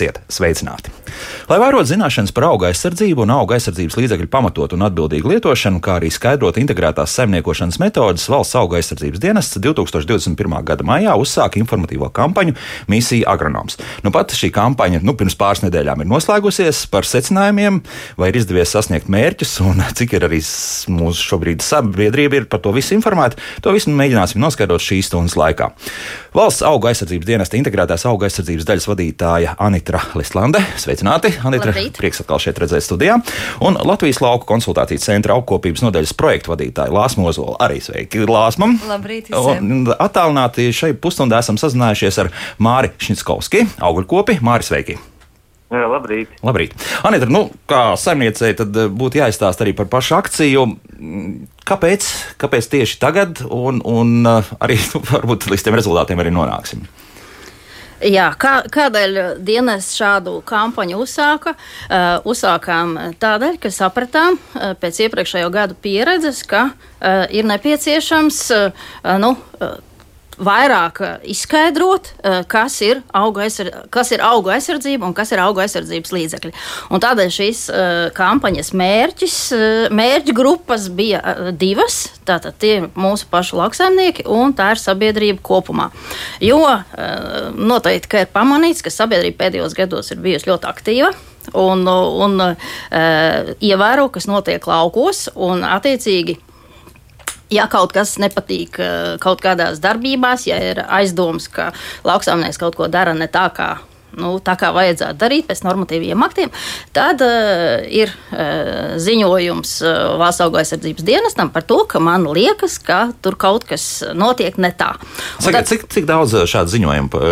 Esiet sveicināti! Lai vairotu zināšanas par auga aizsardzību un auga aizsardzības līdzekļu pamatotu un atbildīgu lietošanu, kā arī skaidrot integrētās saimniekošanas metodas, valsts auga aizsardzības dienests 2021. gada maijā uzsāka informatīvo kampaņu Misija Agronoms. Nu, pat šī kampaņa nu, pirms pāris nedēļām ir noslēgusies par secinājumiem, vai ir izdevies sasniegt mērķus un cik ir arī mūsu šobrīd sabiedrība ir par to visu informēta. To visu mēģināsim noskaidrot šīs stundas laikā. Valsts auga aizsardzības dienesta integrētās auga aizsardzības daļas vadītāja Anitra Lislande. Sveicināti! Anitra, Labrīt. prieks atkal šeit redzēt studijā. Un Latvijas lauku konsultāciju centra augkopības nodaļas projektu vadītāja Lāsma Ozola. Arī sveiki Lāsmam! Labrīt! Visiem. Un attālināti šai pusstundā esam sazinājušies ar Māri Šņitskovski, augurkopi. Māri, sveiki! Jā, labrīt. labrīt. Anita, nu, kā saimniecei, tad eh, būtu jāizstāsta arī par pašu akciju. Kāpēc, kāpēc tieši tagad, un, un eh, arī nu, varbūt līdz tiem rezultātiem arī nonāksim? Jā, kā, kādēļ dienas šādu kampaņu uzsāka? Uh, uzsākām tādēļ, ka sapratām uh, pēc iepriekšējo gadu pieredzes, ka uh, ir nepieciešams uh, nu, uh, vairāk eh, izskaidrot, eh, kas ir auga, aizsardz, kas ir auga aizsardzība un kas ir auga aizsardzības līdzekļi. Un tādēļ šīs eh, kampaņas mērķis, mērķa grupas bija divas. Tātad tie ir mūsu pašu lauksaimnieki un tā ir sabiedrība kopumā. Jo noteikti ir pamanīts, ka sabiedrība pēdējos gados ir bijusi ļoti aktīva un, un uh, ievēro, kas notiek laukos, un attiecīgi Ja kaut kas nepatīk eh, kaut kādās darbībās, ja ir aizdoms, ka lauksaimnieks kaut ko dara ne tā, kā nu, tā kā vajadzētu darīt pēc normatīviem aktiem, tad uh, ir uh, ziņojums uh, Valsts auga aizsardzības dienestam par to, ka man liekas, ka tur kaut kas notiek ne tā. Saka, tad, cik, cik daudz šādu ziņojumu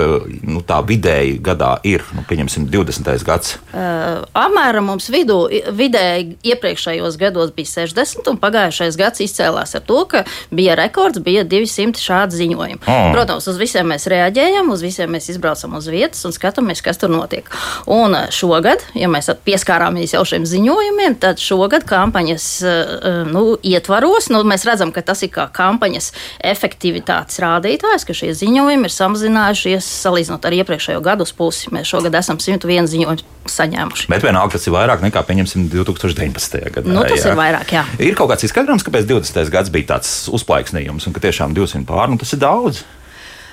nu, tā vidēji gadā ir? Nu, pieņemsim, 20. gads. Uh, apmēram mums vidū, vidēji iepriekšējos gados bija 60, un pagājušais gads izcēlās ar to, ka bija rekords, bija 200 šādu ziņojumu. Oh. Protams, uz visiem mēs reaģējam, uz visiem mēs izbraucam uz vietas un skatāmies skatāmies, kas tur notiek. Un eh, šogad, ja mēs pieskārāmies jau šiem ziņojumiem, tad šogad kampaņas eh, nu, ietvaros nu, mēs redzam, ka tas ir kā kampaņas efektivitātes rādītājs, ka šie ziņojumi ir samazinājušies salīdzinot ar iepriekšējo gadu pusi. Mēs šogad esam 101 ziņojumu saņēmuši. Bet vienalga tas ir vairāk nekā, pieņemsim, 2019. gadā. Nu, tas jā. ir vairāk, jā. Ir kaut kāds izskaidrojums, kāpēc 20. gads bija tāds uzplaiksnījums un ka tiešām 200 pārnu tas ir daudz.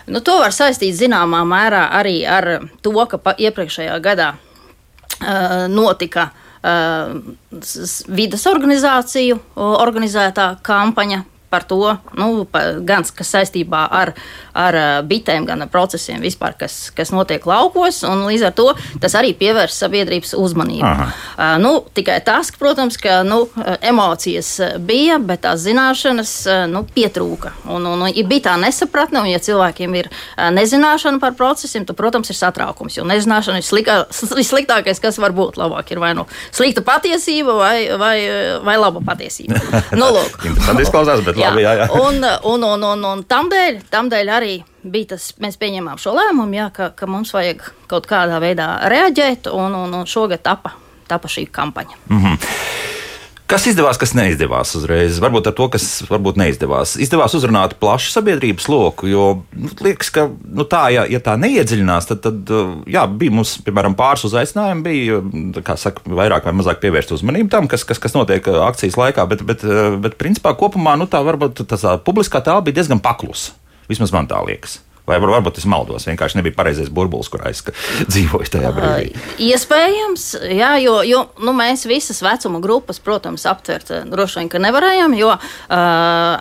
Nu, to var saistīt zināmā mērā arī ar to, ka iepriekšējā gadā uh, notika uh, vidas organizāciju organizētā kampaņa par to, nu, pa, gan kas saistībā ar, ar bitēm, gan ar procesiem vispār, kas, kas notiek laukos. Līdz ar to tas arī pievērš sabiedrības uzmanību. Uh, nu, tikai tas, protams, ka nu, emocijas bija, bet tās zināšanas nu, pietrūka. Un, un, un, ja bija tā nesapratne, un ja cilvēkiem ir nezināšana par procesiem, tad, protams, ir satraukums. Jo nezināšana ir slikā, sliktākais, kas var būt. Labāk ir vai nu slikta patiesība, vai, vai, vai laba patiesība. nu. Tas izklausās, bet labi, jā, jā. Un, un, un, un, un tam dēļ, tam dēļ arī bija tas, mēs pieņēmām šo lēmumu, jā, ka, ka mums vajag kaut kādā veidā reaģēt, un, un, un šogad tapa, tapa šī kampaņa. Mm -hmm. Kas izdevās, kas neizdevās uzreiz? Varbūt ar to, kas varbūt neizdevās. Izdevās uzrunāt plašu sabiedrības loku, jo nu, liekas, ka nu, tā, ja, ja tā neiedziļinās, tad, tad jā, bija mums, piemēram, pāris uzaicinājumi, bija, kā saka, vairāk vai mazāk pievērst uzmanību tam, kas, kas, kas notiek akcijas laikā, bet, bet, bet principā kopumā nu, tā varbūt tā publiskā tēla bija diezgan paklusa. Vismaz man tā liekas. Vai var, varbūt es maldos, vienkārši nebija pareizais burbulis, kurā es dzīvoju tajā brīdī. Uh, iespējams, jā, jo, jo nu, mēs visas vecuma grupas, protams, aptvert droši vien, ka nevarējām, jo uh,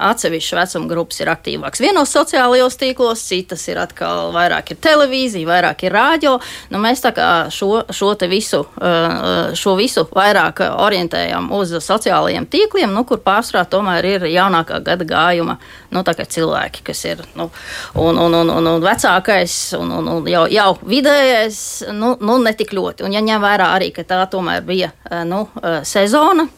atsevišķas vecuma grupas ir aktīvākas vienos sociālajos tīklos, citas ir atkal vairāk ir televīzija, vairāk ir rādio. Nu, mēs tā kā šo, šo visu, uh, šo visu vairāk orientējam uz sociālajiem tīkliem, nu, kur pārsvarā tomēr ir jaunākā gada gājuma nu, cilvēki, kas ir. Nu, un, un, un, un, un vecākais, un, un, un jau, jau vidējais, nu, nu ne tik ļoti. Un, ja ņem vērā arī, ka tā tomēr bija eh, nu, eh, sezona,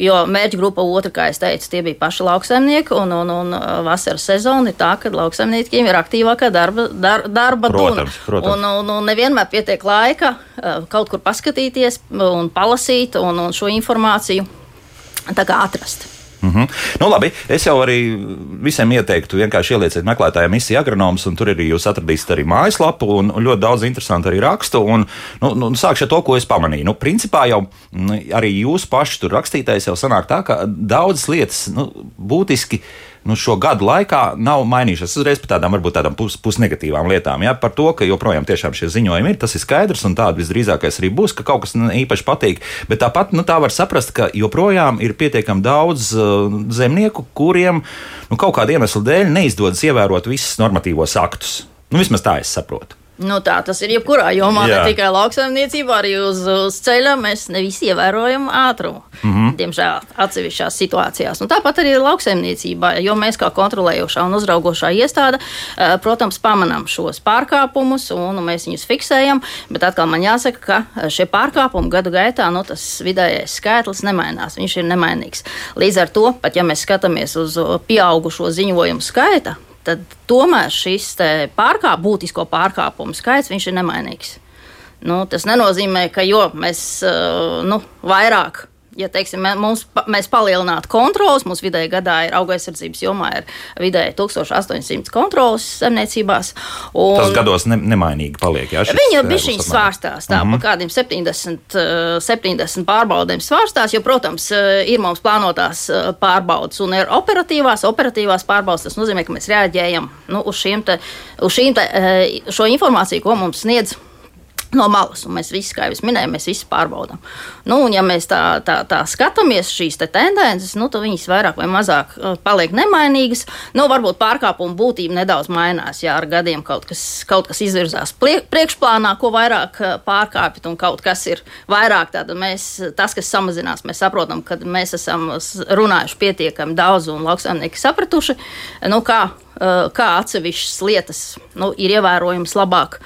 Jo mērķa grupa otra, kā jau teicu, tie bija paši lauksaimnieki, un, un, un eh, vasaras sezona ir tā, ka lauksaimniekiem ir aktīvākā darba, dar, darba protams, duna. Protams. Un, un, un nevienmēr pietiek laika kaut kur paskatīties un palasīt un, un šo informāciju atrast. Mm -hmm. nu, labi, es jau arī visiem ieteiktu vienkārši ielieciet meklētājiem misiju agronoms, un tur arī jūs atradīsiet arī mājaslapu un, un ļoti daudz interesantu arī rakstu. Un, nu, nu, sākšu ar to, ko es pamanīju. Nu, principā jau nu, arī jūs paši tur rakstītais jau sanāk tā, ka daudzas lietas nu, būtiski nu, šo gadu laikā nav mainījušās. Uzreiz par tādām varbūt tādām pus, pusnegatīvām lietām. Ja? Par to, ka joprojām šie ziņojumi ir, tas ir skaidrs, un tāda visdrīzākais arī būs, ka kaut kas īpaši patīk. Bet tāpat nu, tā var saprast, ka joprojām ir pietiekami daudz uh, zemnieku, kuriem nu, kaut kāda iemesla dēļ neizdodas ievērot visus normatīvos aktus. Nu, vismaz tā es saprotu. Nu, tā tas ir jebkurā jomā, Jā. ne tikai lauksaimniecībā, arī uz, uz ceļa mēs nevis ievērojam ātrumu. Mm -hmm. Diemžēl atsevišķās situācijās. Un tāpat arī lauksaimniecībā, jo mēs kā kontrolējošā un uzraugošā iestāde, protams, pamanām šos pārkāpumus un mēs viņus fiksējam. Bet atkal man jāsaka, ka šie pārkāpumi gadu gaitā, nu, tas vidējais skaitlis nemainās. Viņš ir nemainīgs. Līdz ar to, pat ja mēs skatāmies uz pieaugušo ziņojumu skaita, tad tomēr šis pārkāp, būtisko pārkāpumu skaits ir nemainīgs. Nu, tas nenozīmē, ka jo, mēs uh, nu, vairāk ja teiksim, mums, mēs palielinātu kontrolas, mums vidēji gadā ir auga aizsardzības jomā ir vidēji 1800 kontrolas zemniecībās. Tas gados ne, nemainīgi paliek. Jā, Viņa bija šīs svārstās, tā mm -hmm. pa kādiem 70, 70 pārbaudēm svārstās, jo, protams, ir mums plānotās pārbaudas un ir operatīvās, operatīvās pārbaudas. Tas nozīmē, ka mēs reaģējam nu, uz, te, uz šīm te, šo informāciju, ko mums sniedz no malas. Mēs visi, kā jau minēju, mēs visi pārbaudām. Nu, un, ja mēs tā, tā, tā skatāmies šīs te tendences, nu, tad viņas vairāk vai mazāk uh, paliek nemainīgas. Nu, varbūt pārkāpuma būtība nedaudz mainās. Ja ar gadiem kaut kas, kaut kas izvirzās priekšplānā, ko vairāk uh, pārkāpjat, un kaut kas ir vairāk, tad mēs, tas, kas samazinās, mēs saprotam, ka mēs esam runājuši pietiekami daudz un lauksaimnieki sapratuši, nu, kā, uh, kā atsevišķas lietas nu, ir ievērojamas labāk.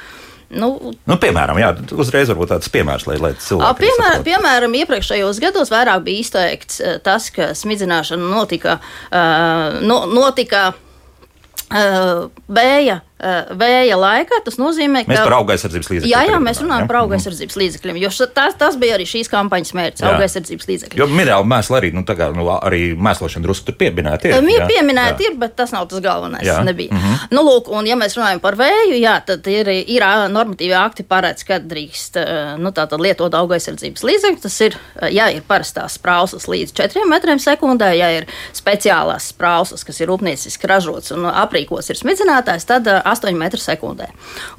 Nu, nu, piemēram, jā, uzreiz varbūt tāds piemērs, lai, lai cilvēki. Piemēram, piemēram, iepriekšējos gados vairāk bija izteikts tas, ka smidzināšana notika, uh, no, notika uh, vēja Eh, vēja laikā, tas nozīmē, ka. Mēs par auga aizsardzības līdzekļiem. Jā, jā, mēs runājam ja? par mhm. aizsardzības līdzekļiem, jo tas, tas bija arī šīs kampaņas mērķis - auga aizsardzības līdzekļi. Jo minerāli mēsli arī, nu, kā, nu, arī mēslošana drusku tur pieminēta ir. Ir pieminēta ir, bet tas nav tas galvenais. Jā. Nebija. Mm -hmm. Nu, lūk, un ja mēs runājam par vēju, jā, tad ir, ir normatīvi akti paredz, kad drīkst nu, lietot auga aizsardzības līdzekļus. Tas ir, ja ir parastās sprauslas līdz 4 metriem sekundē, ja ir speciālās sprauslas, kas ir rūpnieciski ražots un aprīkots ir smidzinātājs, tad 8 metru sekundē.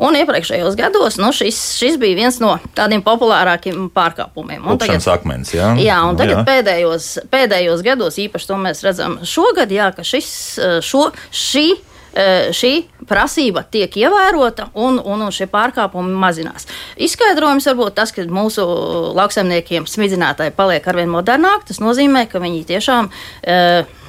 Un iepriekšējos gados nu, šis, šis bija viens no tādiem populārākiem pārkāpumiem. Un tagad, akmens, jā? Jā, un tagad jā. Pēdējos, pēdējos gados īpaši to mēs redzam šogad, jā, ka šis, šo, šī šī prasība tiek ievērota un, un, un šie pārkāpumi mazinās. Izskaidrojums var būt tas, ka mūsu lauksaimniekiem smidzinātāji paliek arvien modernāki. Tas nozīmē, ka viņi tiešām uh,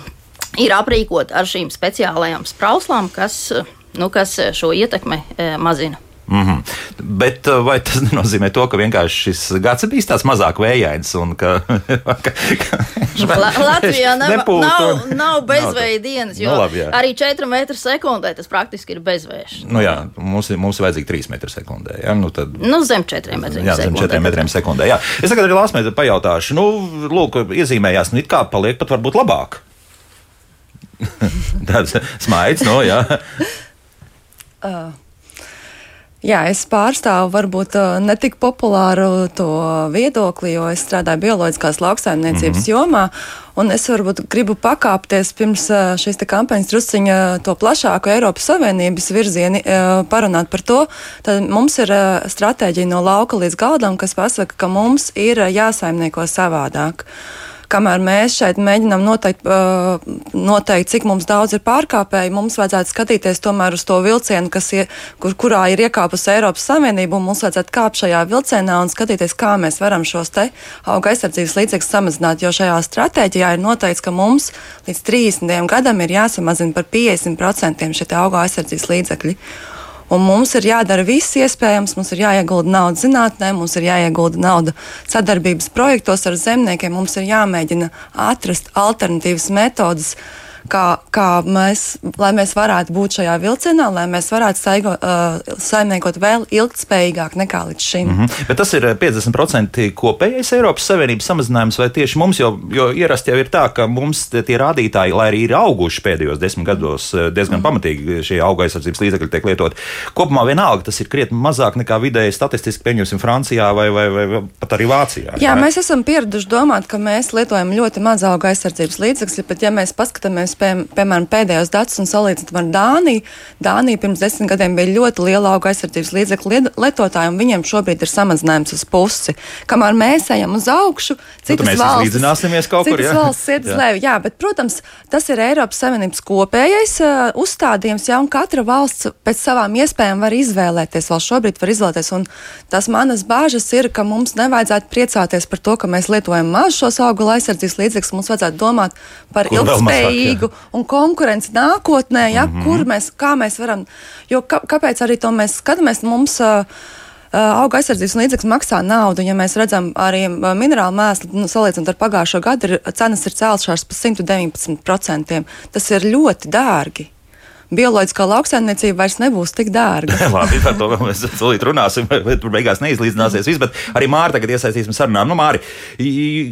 ir aprīkoti ar šīm speciālajām sprauslām, kas nu, kas eh, šo ietekmi eh, mazina. Mm -hmm. Bet eh, vai tas nenozīmē to, ka vienkārši šis gads ir bijis tāds mazāk vējains un ka, ka, ka La, Latvijā nav, nav, nav bezvēja dienas, jo nu, labi, jā. arī 4 metru sekundē tas praktiski ir bezvējš. Nu jā, mums, mums vajadzīgi 3 metru sekundē. Jā, nu tad, nu zem 4 metriem jā, sekundē. Zem 4 metriem sekundē jā. Es tagad arī Lāsmēta pajautāšu, nu, lūk, iezīmējās, nu it kā paliek pat varbūt labāk. Tāds smaids, no jā. Uh. Jā, es pārstāvu varbūt uh, ne tik populāru to viedokli, jo es strādāju bioloģiskās lauksaimniecības mm -hmm. jomā. Un es varbūt gribu pakāpties pirms uh, šīs kampaņas drusciņa to plašāku Eiropas Savienības virzienu, uh, parunāt par to. Tad mums ir stratēģija no lauka līdz galdam, kas pasaka, ka mums ir jāsaimnieko savādāk kamēr mēs šeit mēģinām noteikt, noteikt, cik mums daudz ir pārkāpēji, mums vajadzētu skatīties tomēr uz to vilcienu, kas ir, kur, kurā ir iekāpusi Eiropas Savienība, un mums vajadzētu kāpt šajā vilcienā un skatīties, kā mēs varam šos te auga aizsardzības līdzekļus samazināt, jo šajā stratēģijā ir noteikts, ka mums līdz 30. gadam ir jāsamazina par 50% šie auga aizsardzības līdzekļi. Un mums ir jādara viss iespējams, mums ir jāiegulda nauda zinātnē, mums ir jāiegulda nauda sadarbības projektos ar zemniekiem, mums ir jāmēģina atrast alternatīvas metodas, kā, kā mēs, lai mēs varētu būt šajā vilcienā, lai mēs varētu saigo, uh, saimniekot vēl ilgtspējīgāk nekā līdz šim. Mm -hmm. Bet tas ir 50% kopējais Eiropas Savienības samazinājums vai tieši mums, jo, jo ierasti jau ir tā, ka mums tie rādītāji, lai arī ir auguši pēdējos desmit gados, diezgan mm -hmm. pamatīgi šie auga aizsardzības līdzekļi tiek lietot. Kopumā vienalga tas ir krietni mazāk nekā vidēji statistiski, pieņemsim, Francijā vai, vai, vai, vai pat arī Vācijā. Jā, vai? mēs esam pieraduši domāt, ka mēs lietojam ļoti maz auga aizsardzības līdzekļus, bet ja mēs paskatāmies, pie, piemēram, pēdējos datus un salīdzinām ar Dāniju, Dānija pirms desmit gadiem bija ļoti liela auga aizsardzības līdzekļu lietotāja, un viņiem šobrīd ir samazinājums uz pusi. Kamēr mēs ejam uz augšu, citas nu, valstis, kaut kur, jā? valstis iet uz leju. Jā, bet, protams, tas ir Eiropas Savienības kopējais uh, uzstādījums, ja un katra valsts pēc savām iespējām var izvēlēties. Vēl šobrīd var izvēlēties, un tas manas bāžas ir, ka mums nevajadzētu priecāties par to, ka mēs lietojam maz šos auguru aizsardzības līdzekļus. Mums vajadzētu domāt par Kur ilgspējīgu mazāk, un konkurenci nākotnē, ja, mm -hmm. kur mēs, kā mēs varam, jo kā, kāpēc arī to mēs skatāmies mums. Uh, auga aizsardzības līdzekļi maksā naudu. Ja mēs redzam arī minerālu mēslu, nu, salīdzinot ar pagājušo gadu, ir, cenas ir cēlušās par 119%. Tas ir ļoti dārgi bioloģiskā lauksaimniecība vairs nebūs tik dārga. Labi, par to mēs tūlīt runāsim, bet tur beigās neizlīdzināsies viss. Bet arī Mārta tagad iesaistīsim sarunā. Nu, Māri,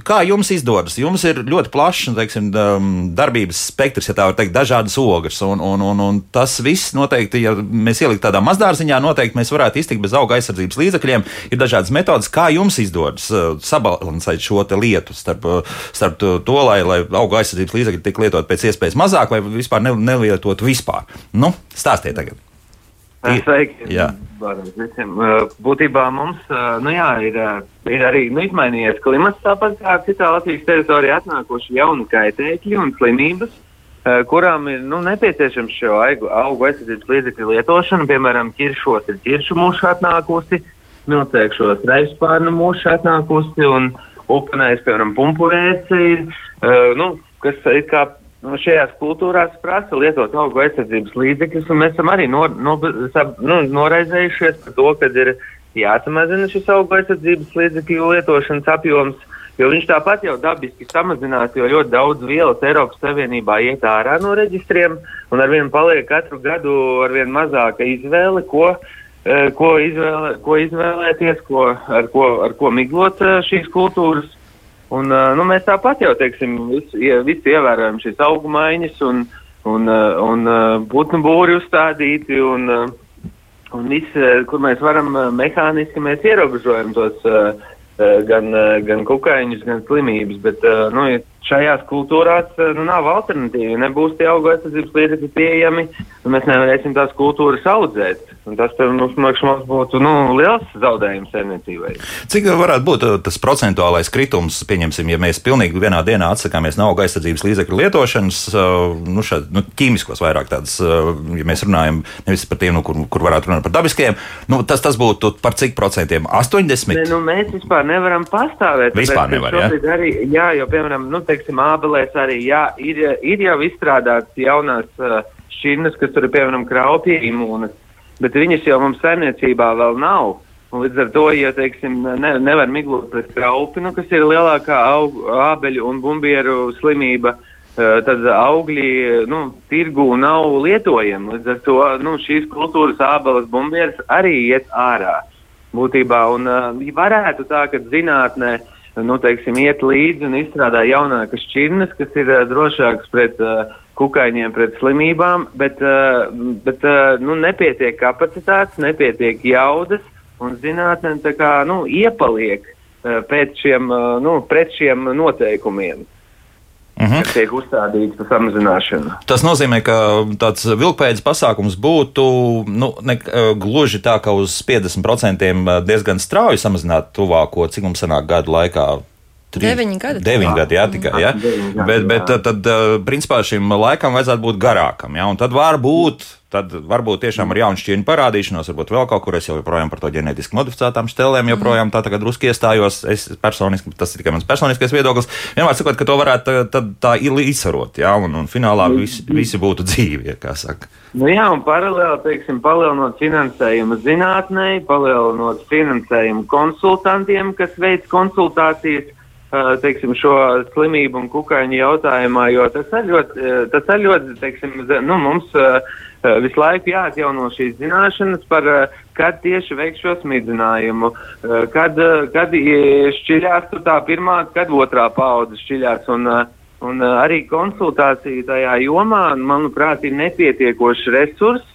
kā jums izdodas? Jums ir ļoti plašs teiksim, um, darbības spektrs, ja tā var teikt, dažādas ogas. Un, un, un, un tas viss noteikti, ja mēs ieliktu tādā mazdārziņā, noteikti mēs varētu iztikt bez auga aizsardzības līdzekļiem. Ir dažādas metodas, kā jums izdodas uh, sabalansēt šo lietu starp, uh, starp to, lai, lai auga aizsardzības līdzekļi tiktu lietot pēc iespējas mazāk vai vispār nelietot vispār. Nu, stāstiet tagad. Sveiki! Būtībā mums nu jā, ir, ir arī nu, izmainījies klimats, tāpat kā citā Latvijas teritorijā atnākuši jauni kaitēkļi un slimības, kurām ir nu, nepieciešams šo augu, augu aizsardzības līdzekļu lietošana. Piemēram, ķiršos ir ķiršu mūša atnākusi, miltēkšos reizpārnu mūša atnākusi un upenēs, piemēram, pumpurēs ir, nu, kas ir kā nu, šajās kultūrās prasa lietot augu aizsardzības līdzekļus, un mēs esam arī nor, no, sab, nu, noraizējušies par to, ka ir jāsamazina šis augu aizsardzības līdzekļu lietošanas apjoms, jo viņš tāpat jau dabiski samazinās, jo ļoti daudz vielas Eiropas Savienībā iet ārā no reģistriem, un arvien paliek katru gadu arvien mazāka izvēle, ko, eh, ko, izvēle, ko izvēlēties, ko, ar, ko, ar ko miglot eh, šīs kultūras. Un, nu, mēs tāpat jau teiksim, visu, visu ievērojam šīs augu maiņas un, un, un putnu būri uzstādīti. Un, un viss, kur mēs varam mehāniski, mēs ierobežojam tos gan, gan kukaiņus, gan slimības. Bet nu, šajās kultūrās nu, nav alternatīvi. Nebūs tie augu aizsardzības līdzekļi pieejami, un mēs nevarēsim tās kultūras audzēt. Un tas mums, mums būtu nu, liels zaudējums saimniecībai. Cik varētu būt uh, tas procentuālais kritums, pieņemsim, ja mēs pilnīgi vienā dienā atsakāmies no auga aizsardzības līdzekļu lietošanas, nu, šād, nu, ķīmiskos vairāk tādas, ja mēs runājam nevis par tiem, nu, kur, kur varētu runāt par dabiskajiem, nu, tas, tas būtu par cik procentiem? 80? Ne, nu, mēs vispār nevaram pastāvēt. Vispār nevar, jā? Arī, jā, jo, piemēram, nu, teiksim, ābelēs arī, jā, ir, ir jau izstrādāts jaunās šķirnes, kas tur ir, piemēram, kraupja imūnas bet viņas jau mums saimniecībā vēl nav. Un līdz ar to, ja teiksim, ne, nevar miglot pret kraupinu, kas ir lielākā aug, ābeļu un bumbieru slimība, uh, tad augļi nu, tirgū nav lietojami. Līdz ar to nu, šīs kultūras ābeles bumbieras arī iet ārā būtībā. Un uh, varētu tā, ka zinātnē nu, teiksim, iet līdzi un izstrādā jaunākas šķirnes, kas ir uh, drošākas pret uh, kukaiņiem pret slimībām, bet, uh, bet uh, nu, nepietiek kapacitātes, nepietiek jaudas, un zinātnē nu, iepaliek uh, pēc šiem, uh, nu, pret šiem noteikumiem. -huh. kas tiek uzstādīts par samazināšanu. Tas nozīmē, ka tāds vilkpēdas pasākums būtu nu, ne, gluži tā, ka uz 50% diezgan strauji samazināt tuvāko, cik mums sanāk gadu laikā Deviņi gadi. Deviņi gadi, jā, tikai. Jā. Gadi, bet, bet tad, tad, principā, šim laikam vajadzētu būt garākam. Jā, un tad var būt. Tad varbūt tiešām ar jaunu šķiņu parādīšanos, varbūt vēl kaut kur es joprojām par to ģenētiski modificētām štelēm, joprojām tā tagad drusku iestājos. Es personiski, tas ir tikai mans personiskais viedoklis. Vienmēr sakot, ka to varētu tad tā izsarot, jā, un, un finālā visi, visi būtu dzīvi, kā saka. Nu jā, un paralēli, teiksim, palielinot finansējumu zinātnē, palielinot finansējumu konsultantiem, kas veids konsultācijas teiksim, šo slimību un kukaiņu jautājumā, jo tas ir ļoti, tas ir ļoti teiksim, nu, mums visu laiku jāatjauno šīs zināšanas par, kad tieši veiks šo smidzinājumu, kad, kad šķiļās tā pirmā, kad otrā paudze šķiļās. Un, un arī konsultācija tajā jomā, manuprāt, ir nepietiekošs resurs,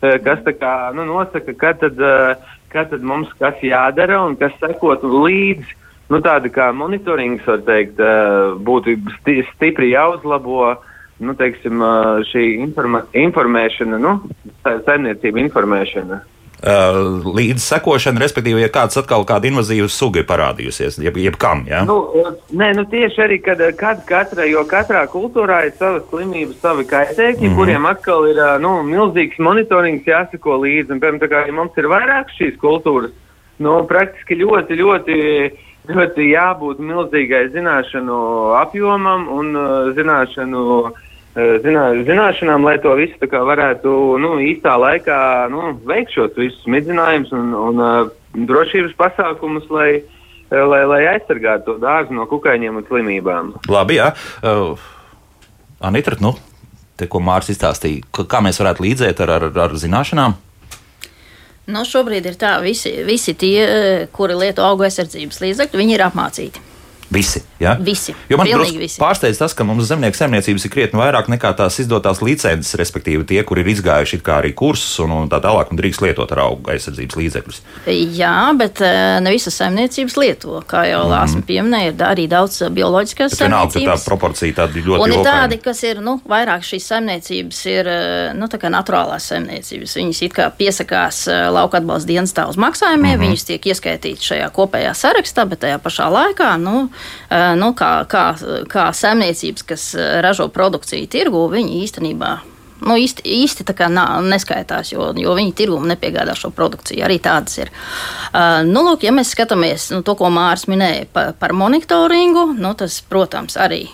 kas tā kā nu, nosaka, kad tad, kad tad mums kas jādara un kas sekot līdzi nu, tāda kā monitorings, var teikt, būtu sti stipri jāuzlabo. Nu, teiksim, šī informa informēšana, nu, saimniecība informēšana. Līdz sekošana, respektīvi, ja kāds atkal kāda invazīva suga ir parādījusies, jeb, jebkam, ja? Nu, nē, nu tieši arī, kad, kad katra, jo katrā kultūrā ir savas slimības, savi kaitēkļi, mm -hmm. kuriem atkal ir, nu, milzīgs monitorings jāsako līdzi, un, piemēram, tā kā, ja mums ir vairāk šīs kultūras, nu, praktiski ļoti, ļoti ļoti jābūt milzīgai zināšanu apjomam un uh, zināšanu, uh, zinā, zināšanām, lai to visu varētu nu, īstā laikā nu, veikt šos visus midzinājumus un, un uh, drošības pasākumus, lai, uh, lai, lai aizsargātu to dārzu no kukaiņiem un slimībām. Labi, jā. Uh, Anita, nu, te, ko Mārcis izstāstīja, kā mēs varētu līdzēt ar, ar, ar zināšanām? Nu, šobrīd ir tā, visi, visi tie, eh, kuri lieto augu aizsardzības līdzekļus, viņi ir apmācīti. Visi. Ja? Visi. Jo man pārsteidz tas, ka mums zemnieku saimniecības ir krietni vairāk nekā tās izdotās licences, respektīvi tie, kuri ir izgājuši arī kursus un, un tā tālāk, un drīkst lietot ar auga aizsardzības līdzekļus. Jā, bet eh, ne visas saimniecības lieto. Kā jau mm. Lāsma pieminēja, ir arī daudz eh, bioloģiskās saimniecības. Vienalga, tā proporcija tāda ļoti Un ir tādi, kas ir, nu, vairāk šīs saimniecības ir, eh, nu, naturālās saimniecības. Viņas it kā piesakās lauka atbalsta dienestā uz maksājumiem, mm -hmm. viņas tiek ieskaitītas šajā kopējā sarakstā, bet tajā pašā laikā, nu, nu, kā, kā, kā saimniecības, kas eh, ražo produkciju tirgu, viņi īstenībā nu, īsti, īsti tā kā nā, neskaitās, jo, jo viņi tirgumu nepiegādā šo produkciju. Arī tādas ir. Uh, nu, lūk, ja mēs skatāmies nu, to, ko Mārcis minēja par, par monitoringu, nu, tas, protams, arī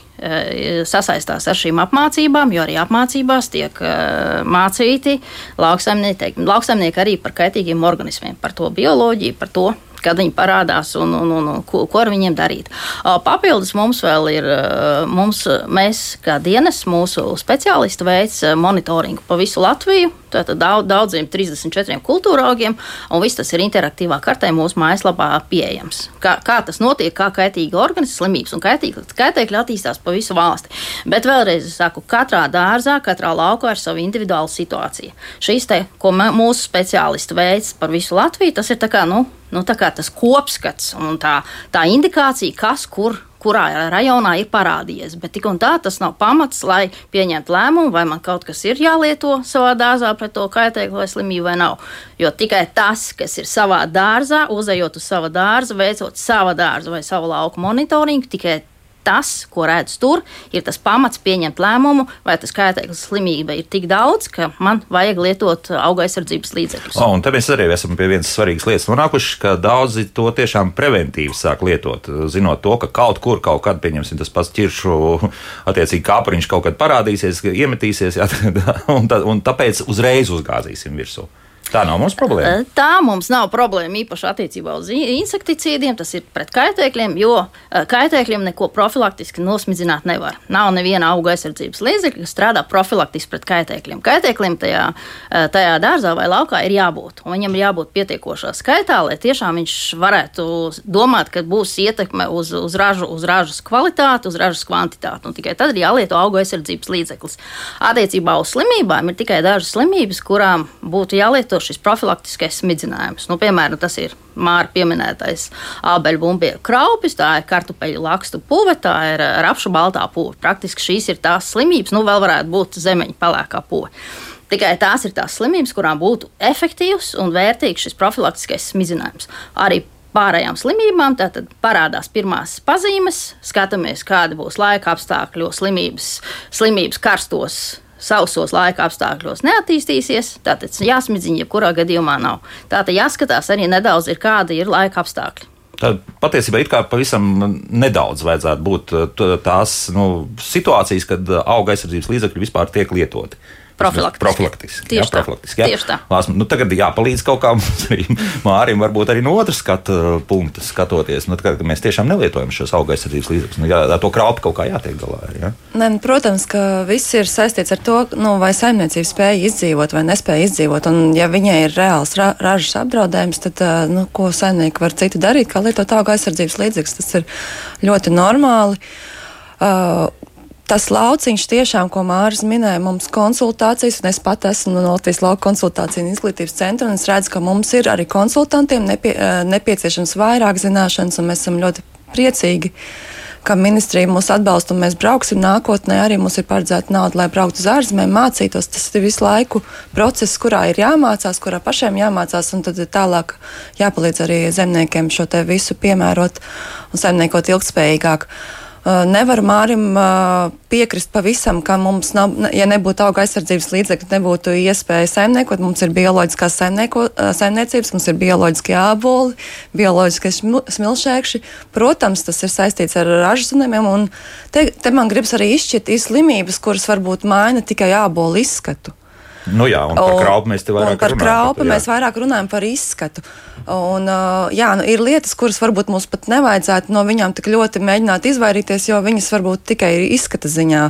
sasaistās ar šīm apmācībām, jo arī apmācībās tiek uh, mācīti lauksaimnieki, lauksaimnieki arī par kaitīgiem organismiem, par to bioloģiju, par to, kad viņi parādās un, un, un, un ko, ko ar viņiem darīt. Papildus mums vēl ir, mums, mēs kā dienas, mūsu speciālisti veids monitoringu pa visu Latviju tātad daudz, daudziem 34 kultūra augiem, un viss tas ir interaktīvā kartē mūsu mājaslapā pieejams. Kā, kā tas notiek, kā kaitīgi organismi, slimības un kaitēkļi attīstās pa visu valsti. Bet vēlreiz es saku, katrā dārzā, katrā laukā ir sava individuāla situācija. Šīs te, ko mūsu speciālisti veids par visu Latviju, tas ir tā kā, nu, nu, tas kopskats un tā, tā indikācija, kas kur kurā rajonā ir parādījies. Bet tik un tā tas nav pamats, lai pieņemtu lēmumu, vai man kaut kas ir jālieto savā dārzā pret to kaitēkli vai slimību vai nav. Jo tikai tas, kas ir savā dārzā, uzejot uz sava dārza, veicot sava dārza vai savu lauku monitoringu, tikai tas, ko redz tur, ir tas pamats pieņemt lēmumu, vai tas kaitēklis slimība ir tik daudz, ka man vajag lietot auga aizsardzības līdzekļus. O, un te mēs arī esam pie vienas svarīgas lietas nonākuši, ka daudzi to tiešām preventīvi sāk lietot, zinot to, ka kaut kur, kaut kad, pieņemsim, tas pats ķiršu, attiecīgi kāpuriņš kaut kad parādīsies, iemetīsies, jā, un, tā, un tāpēc uzreiz uzgāzīsim virsū. Tā nav mums problēma. Eh, tā mums nav problēma īpaši attiecībā uz insekticīdiem, tas ir pret kaitēkļiem, jo eh, kaitēkļiem neko profilaktiski nosmidzināt nevar. Nav neviena auga aizsardzības līdzekļa, kas strādā profilaktiski pret kaitēkļiem. Kaitēkļiem tajā, eh, tajā dārzā vai laukā ir jābūt, un viņam ir jābūt pietiekošā skaitā, lai tiešām viņš varētu domāt, ka būs ietekme uz, uz, ražu, uz ražas kvalitāti, uz ražas kvantitāti. Un tikai tad ir jālieto auga aizsardzības līdzeklis. Attiecībā uz slimībām ir tikai dažas slimības, kurām būtu jālieto šis profilaktiskais smidzinājums. Nu, piemēram, tas ir Māra pieminētais ābeļu bumbieru kraupis, tā ir kartupeļu lakstu puve, tā ir eh, rapšu baltā puve. Praktiski šīs ir tās slimības, nu vēl varētu būt zemeņa pelēkā puve. Tikai tās ir tās slimības, kurām būtu efektīvs un vērtīgs šis profilaktiskais smidzinājums. Arī pārējām slimībām. Tad parādās pirmās pazīmes, skatāmies, kādi būs laika apstākļi, slimības, slimības karstos sausos laika apstākļos neattīstīsies, tātad jāsmidziņa jebkurā gadījumā nav. Tātad jāskatās arī nedaudz, ir kādi ir laika apstākļi. Tad patiesībā kā pavisam nedaudz vajadzētu būt tās nu, situācijas, kad auga aizsardzības līdzekļi vispār tiek lietoti. Profilaktiski. Profilaktiski. Tieši jā, tā. profilaktiski. Jā. Tieši tā. Lāsma, nu, tagad jāpalīdz kaut kā mums arī Mārim, varbūt arī no otras skatu punkta skatoties. Nu, kad mēs tiešām nelietojam šos auga aizsardzības līdzekļus. Nu, jā, ar to kraupu kaut kā jātiek galā. Jā. Ne, nu, protams, ka viss ir saistīts ar to, nu, vai saimniecība spēja izdzīvot vai nespēja izdzīvot. Un, ja viņai ir reāls ra ražas apdraudējums, tad ā, nu, ko saimnieki var citu darīt, kā lietot auga aizsardzības līdzekļus. Tas ir ļoti normāli. Uh, Tas lauciņš tiešām, ko Mārcis minēja, mums konsultācijas, un es pat esmu no Latvijas lauka konsultāciju un izglītības centra, un es redzu, ka mums ir arī konsultantiem nepie, ā, nepieciešams vairāk zināšanas, un mēs esam ļoti priecīgi, ka ministrija mūs atbalsta, un mēs brauksim nākotnē. Arī mums ir paredzēta nauda, lai brauktu uz ārzemēm, mācītos. Tas ir visu laiku process, kurā ir jāmācās, kurā pašiem jāmācās, un tad ir tālāk jāpalīdz arī zemniekiem šo te visu piemērot un saimniekot ilgspējīgāk. Uh, Nevaru Mārim uh, piekrist pavisam, ka mums, nav, ja nebūtu auga aizsardzības līdzekļi, nebūtu iespēja saimniekot. Mums ir bioloģiskās uh, saimniecības, mums ir bioloģiskie āboli, bioloģiskie smilšēkši. Protams, tas ir saistīts ar ražzunumiem, un te, te man gribas arī izšķirt ir slimības, kuras varbūt maina tikai ābolu izskatu. Nu, jā, un par kraupu mēs te vairāk par runājam. kraupu jā. mēs vairāk runājam par izskatu. Un, jā, nu, ir lietas, kuras varbūt mums pat nevajadzētu no viņām tik ļoti mēģināt izvairīties, jo viņas varbūt tikai izskata ziņā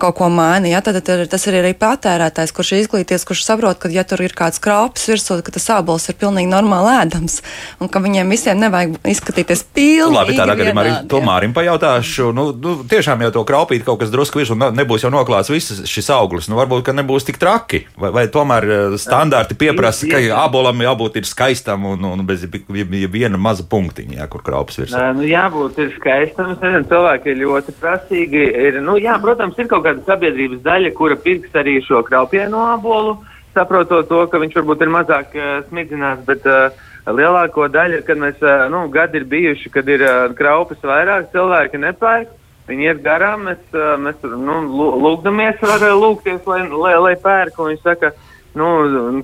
kaut ko maina. Ja? Tad, tad tas ir arī patērētājs, kurš ir izglīties, kurš saprot, ka ja tur ir kāds krāpes virsū, ka tas ābols ir pilnīgi normāli ēdams un ka viņiem visiem nevajag izskatīties pilnīgi. Labi, tādā gadījumā arī to. Mārim pajautāšu. Nu, nu, tiešām jau to kraupīt kaut kas drusku virsū, un nebūs jau noklāts viss šis auglis. Nu, varbūt, ka nebūs tik traki. Vai, vai tomēr eh, standarti pieprasa, ka abolam jābūt ir skaistam un, un bez viena maza punktiņa, jā, kur kraupas virsū. Nē, nu, jābūt ir skaistam. Cilvēki ir ļoti prasīgi. Ir, nu, jā, protams, ir kaut kāda sabiedrības daļa, kura pirks arī šo kraupienu abolu, saprotot to, ka viņš varbūt ir mazāk uh, smidzināts, bet uh, lielāko daļu, kad mēs, uh, nu, gadi ir bijuši, kad ir uh, kraupas vairāk, cilvēki nepērk. Viņi iet garām, mēs, uh, mēs nu, lū- lūgdamies, var uh, lūgties, lai, lai, lai pērk. Viņi saka, nu,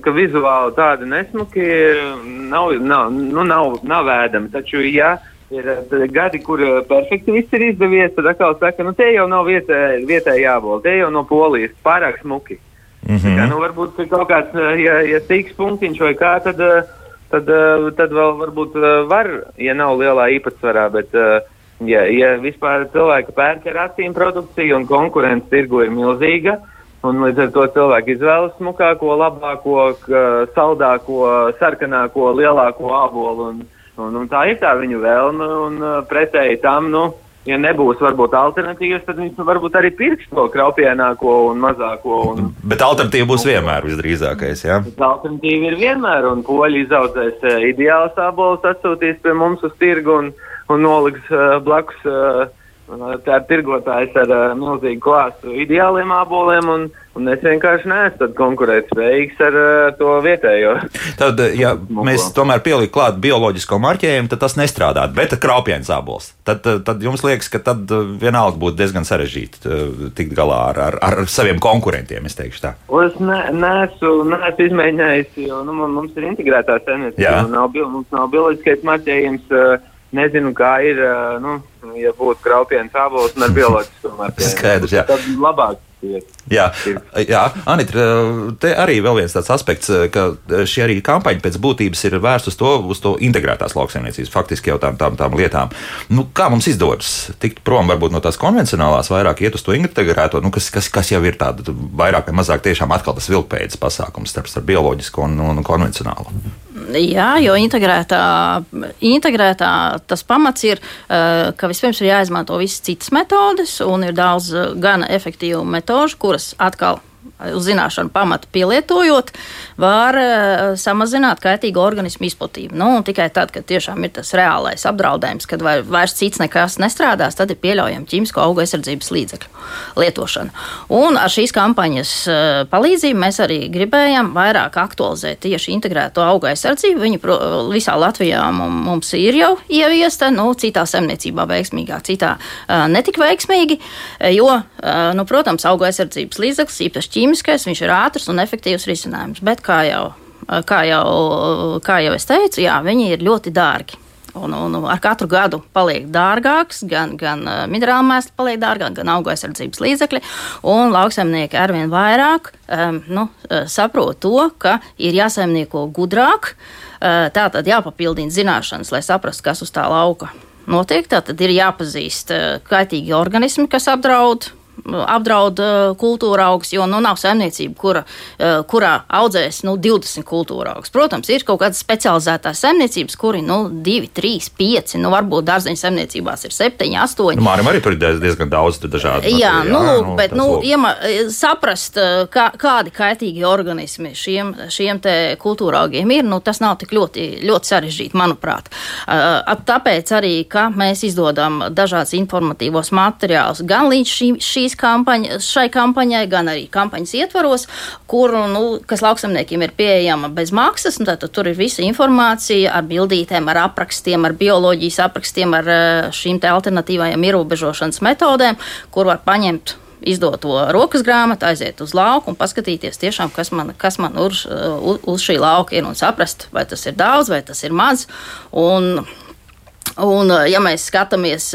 ka vizuāli tādi nesmuki nav, nav, nu, nav, nav ēdami. Taču, ja ir eh, gadi, kur eh, perfekti viss ir izdevies, tad atkal saka, nu, tie jau nav vietē, vietēji jābūt, tie jau no polijas pārāk smuki. Mm -hmm. kā, nu, varbūt ka kaut kāds, eh, ja, ja sīks punktiņš vai kā, tad, tad, tad vēl varbūt var, ja nav lielā īpatsvarā, bet, ja, ja vispār cilvēki pērk ar acīm produkciju un konkurence tirgu ir milzīga, un līdz ar to cilvēki izvēlas smukāko, labāko, saldāko, sarkanāko, lielāko ābolu, un, un, un tā ir tā viņu vēlme, un eh, pretēji tam, nu, ja nebūs varbūt alternatīvas, tad viņš nu, varbūt arī pirks to kraupienāko un mazāko. Un, Bet alternatīva būs vienmēr visdrīzākais. Jā. Alternatīva ir vienmēr, un poļi izaudzēs uh, ideāls abolus, atsūtīs pie mums uz tirgu un, un noliks uh, blakus uh, tā tirgotājs ar uh, milzīgu klāstu ideāliem aboliem, un, un es vienkārši neesmu konkurētspējīgs ar uh, to vietējo. Tad, ja mēs tomēr pieliekam klāt bioloģisko marķējumu, tad tas nestrādā. Bet krāpienas abols. Tad, tad jums liekas, ka tad vienalga būtu diezgan sarežģīti tikt galā ar, ar, ar saviem konkurentiem. Es teikšu tā. Un Es ne, neesmu, neesmu izmēģinājis, jo nu, mums ir integrētā saimniecība. Mums nav bioloģiskais marķējums. uh, Nezinu, kā ir, uh, nu, ja būtu kraupiens abols un ar bioloģisko marķējumu. Skaidrs, jā. Tad labāk iet. Jā, jā Anita, te arī vēl viens tāds aspekts, ka šī arī kampaņa pēc būtības ir vērsta uz to, uz to integrētās lauksaimniecības, faktiski jau tām, tām, tām lietām. Nu, kā mums izdodas tikt prom varbūt no tās konvencionālās, vairāk iet uz to integrēto, nu, kas, kas, kas jau ir tāda vairāk vai mazāk tiešām atkal tas vilkpēdas pasākums starp, starp bioloģisko un, un konvencionālo? Jā, jo integrētā, integrētā tas pamats ir, eh, ka vispirms ir jāizmanto visas citas metodes, un ir daudz eh, gan efektīvu metožu, kuras atkal uz zināšanu pamatu pielietojot, var uh, samazināt kaitīgo organismu izplatību. Nu, tikai tad, kad tiešām ir tas reālais apdraudējums, kad vai, vairs cits nekas nestrādās, tad ir pieļaujama ķīmisko auga aizsardzības līdzekļu lietošana. Un ar šīs kampaņas uh, palīdzību mēs arī gribējām vairāk aktualizēt tieši integrēto auga aizsardzību. Viņa visā Latvijā mum- mums ir jau ieviesta, nu, citā saimniecībā veiksmīgāk, citā uh, netik veiksmīgi, jo, nu, protams, auga aizsardzības līdzeklis, īpaši ķīmiskais, viņš ir ātrs un efektīvs risinājums. Bet, kā jau, kā jau, kā jau es teicu, jā, viņi ir ļoti dārgi. Un, un ar katru gadu paliek dārgāks, gan, gan minerāla mēsli paliek dārgāk, gan auga aizsardzības līdzekļi. Un lauksaimnieki arvien vairāk um, nu, saprot to, ka ir jāsaimnieko gudrāk, uh, tā tad jāpapildina zināšanas, lai saprastu, kas uz tā lauka notiek. Tā tad ir jāpazīst kaitīgi organismi, kas apdraud apdraud uh, kultūra augs, jo nu, nav saimniecība, kura, uh, kurā audzēs nu, 20 kultūra augs. Protams, ir kaut kādas specializētās saimniecības, kuri nu, 2, 3, 5, nu, varbūt dārzeņu saimniecībās ir 7, 8. Nu, Mārim arī tur ir diezgan daudz dažādu. Jā, nu, jā, lūk, nu, bet nu, iema, saprast, uh, kā, kādi kaitīgi organismi šiem, šiem kultūra augiem ir, nu, tas nav tik ļoti, ļoti sarežģīti, manuprāt. Tāpēc arī, ka mēs izdodam dažādas informatīvos materiālus gan līdz šī, šīs kampaņa, šai kampaņai, gan arī kampaņas ietvaros, kur, nu, kas lauksamniekiem ir pieejama bez maksas. Tad tur ir visa informācija ar bildītēm, ar aprakstiem, ar bioloģijas aprakstiem, ar eh, šīm alternatīvajām ierobežošanas metodēm, kur var paņemt izdoto rokas grāmatu, aiziet uz lauku un paskatīties, tiešām, kas man, kas man uz, uz, uz šī lauka ir un saprast, vai tas ir daudz vai tas ir maz. Un, un ja mēs skatāmies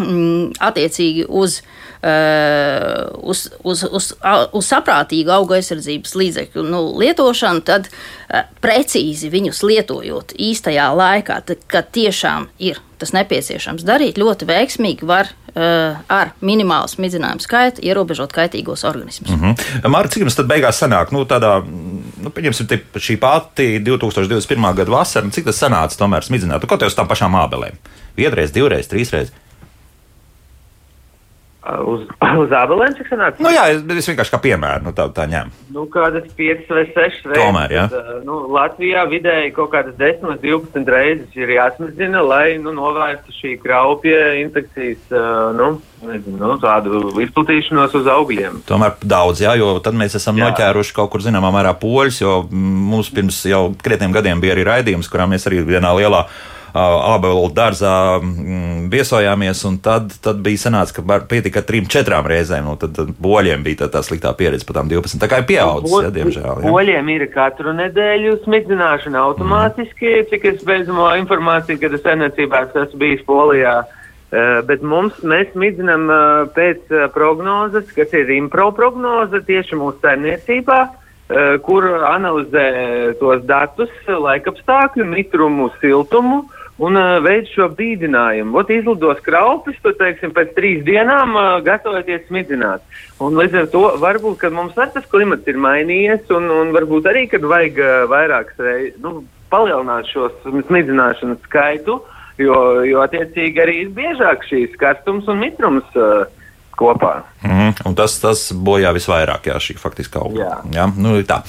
mm, attiecīgi uz uz, uz, uz, uz saprātīgu auga aizsardzības līdzekļu nu, lietošanu, tad uh, precīzi viņus lietojot īstajā laikā, tad, kad tiešām ir tas nepieciešams darīt, ļoti veiksmīgi var uh, ar minimālu smidzinājumu skaitu ierobežot kaitīgos organismus. Mm -hmm. Mārcis, cik jums tad beigās sanāk? Nu, tādā, nu, pieņemsim, šī pati 2021. gada vasara, cik tas sanāca tomēr smidzināt? Nu, kaut kā uz tām pašām ābelēm. Vienreiz, divreiz, trīsreiz. Uz, uz abelēm cik sanāk? Nu, jā, es vienkārši kā piemēru nu, tā, tā ņēmu. Nu, kādas 5 vai 6 reizes. Tomēr, jā. Tad, nu, Latvijā vidēji kaut kādas 10 vai 12 reizes ir jāsmazina, lai nu, novērstu šī kraupja infekcijas, nu, nezinu, nu, tādu izplatīšanos uz augļiem. Tomēr daudz, jā, jo tad mēs esam jā. noķēruši kaut kur zināmā mērā poļus, jo mums pirms jau krietniem gadiem bija arī raidījums, kurā mēs arī vienā lielā ābolu dārzā mm, viesojāmies, un tad, tad bija sanācis, ka pietika trim, četrām reizēm. Nu, tad, tad boļiem bija tā, tā sliktā pieredze par tām 12. Tā kā ir pieaudzis, ja, diemžēl. Ja. Boļiem ir katru nedēļu smidzināšana automātiski, mm. cik es beidzamo informāciju, kad es saimniecībās esmu bijis Polijā. Uh, bet mums, mēs midzinām uh, pēc uh, prognozes, kas ir impro prognoze tieši mūsu saimniecībā, kur analizē tos datus, laikapstākļu, mitrumu, siltumu un uh, veids šo brīdinājumu. Ot, izlidos kraupis, tad, teiksim, pēc trīs dienām uh, gatavoties smidzināt. Un līdz ar to varbūt, ka mums ar tas klimats ir mainījies, un, un varbūt arī, kad vajag uh, vairākas reizes, nu, palielināt šo smidzināšanas skaitu, jo, jo attiecīgi arī ir biežāk šīs karstums un mitrums. Uh, kopā. Mm, un tas, tas bojā visvairāk, jā, šī faktiski auga. Jā. jā, nu tā.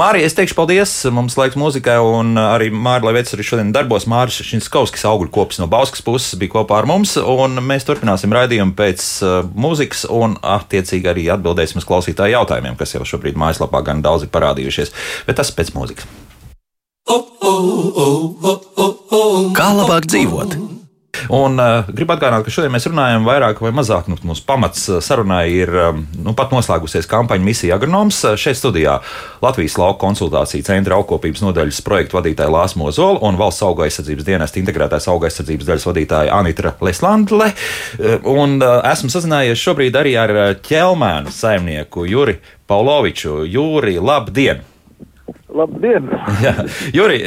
Mārija, es teikšu paldies. Mums laiks muzikai, un arī Mārija, lai veids arī šodien darbos, Mārija Šinskauskis augļu kops no Bauskas puses bija kopā ar mums, un mēs turpināsim raidījumu pēc uh, mūzikas, un attiecīgi arī atbildēsim uz klausītāju jautājumiem, kas jau šobrīd mājaslapā gan daudz ir parādījušies, bet tas pēc mūzikas. Kā labāk dzīvot? Un uh, gribu atgādināt, ka šodien mēs runājam vairāk vai mazāk. Nu, mūsu pamats uh, sarunai ir um, nu, pat noslēgusies kampaņa Misija Agronoms. Šeit studijā Latvijas lauka konsultāciju centra augkopības nodaļas projektu vadītāja Lāsma Mozola un valsts auga aizsardzības dienesta integrētās auga aizsardzības daļas vadītāja Anitra Leslandle. Un uh, esmu sazinājies šobrīd arī ar ķelmēnu saimnieku Juri Pauloviču. Juri, labdien! Labdien! Jā, Juri,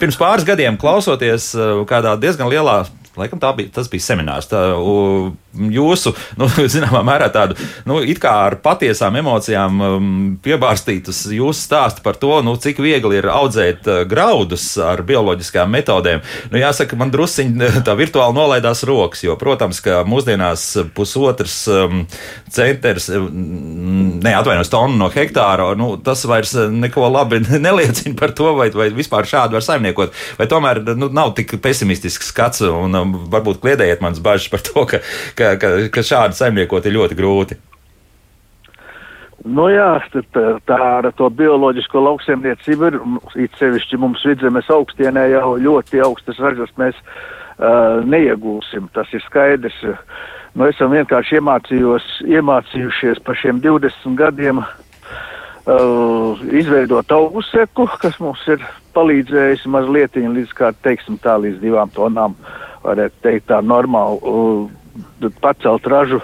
pirms pāris gadiem klausoties kādā diezgan lielā Laikam bija, tas bija seminārs. Tā, u, jūsu, nu, zināmā mērā, tādu nu, it kā ar patiesām emocijām um, piebārstītus jūsu stāstu par to, nu, cik viegli ir audzēt uh, graudus ar bioloģiskām metodēm. Nu, jāsaka, man drusciņi tā virtuāli nolaidās rokas, jo, protams, ka mūsdienās pusotrs um, centrs, um, neatvainojos tonu no hektāra, nu, tas vairs neko labi neliecina par to, vai, vai vispār šādi var saimniekot. Vai tomēr nu, nav tik pesimistisks skats un varbūt kliedējiet manas bažas par to, ka, ka, ka, ka šādi saimniekot ir ļoti grūti. Nu jā, tā ar to bioloģisko lauksaimniecību ir, it sevišķi mums vidzemes augstienē jau ļoti augstas ražas mēs uh, neiegūsim, tas ir skaidrs. Nu, esam vienkārši iemācījušies pa šiem 20 gadiem uh, izveidot augu seku, kas mums ir palīdzējis mazliet līdz, kā, teiksim, tā, līdz divām tonām, varētu teikt, tā normāli uh, pacelt ražu.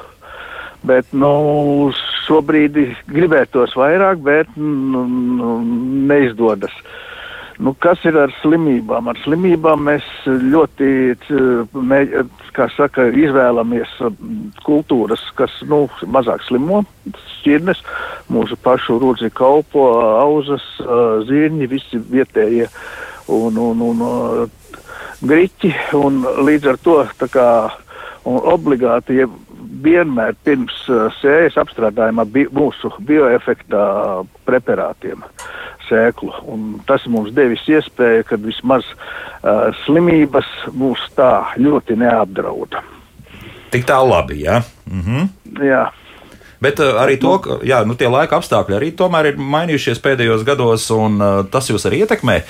Bet nu, šobrīd gribētos vairāk, bet nu, nu, neizdodas. Nu, kas ir ar slimībām? Ar slimībām mēs ļoti mē, saka, izvēlamies kultūras, kas nu, mazāk slimo, šķirnes, mūsu pašu rūdzi kalpo, auzas, zirņi, visi vietējie un, un, un griķi. Un līdz ar to kā, obligāti. Ja vienmēr pirms uh, sējas apstrādājumā bi mūsu bioefekta preparātiem sēklu. Un tas mums devis iespēju, ka vismaz uh, slimības mūs tā ļoti neapdrauda. Tik tā labi, jā. Mhm. jā. Bet uh, arī to, ka jā, nu, tie laika apstākļi arī tomēr ir mainījušies pēdējos gados, un uh, tas jūs arī ietekmē.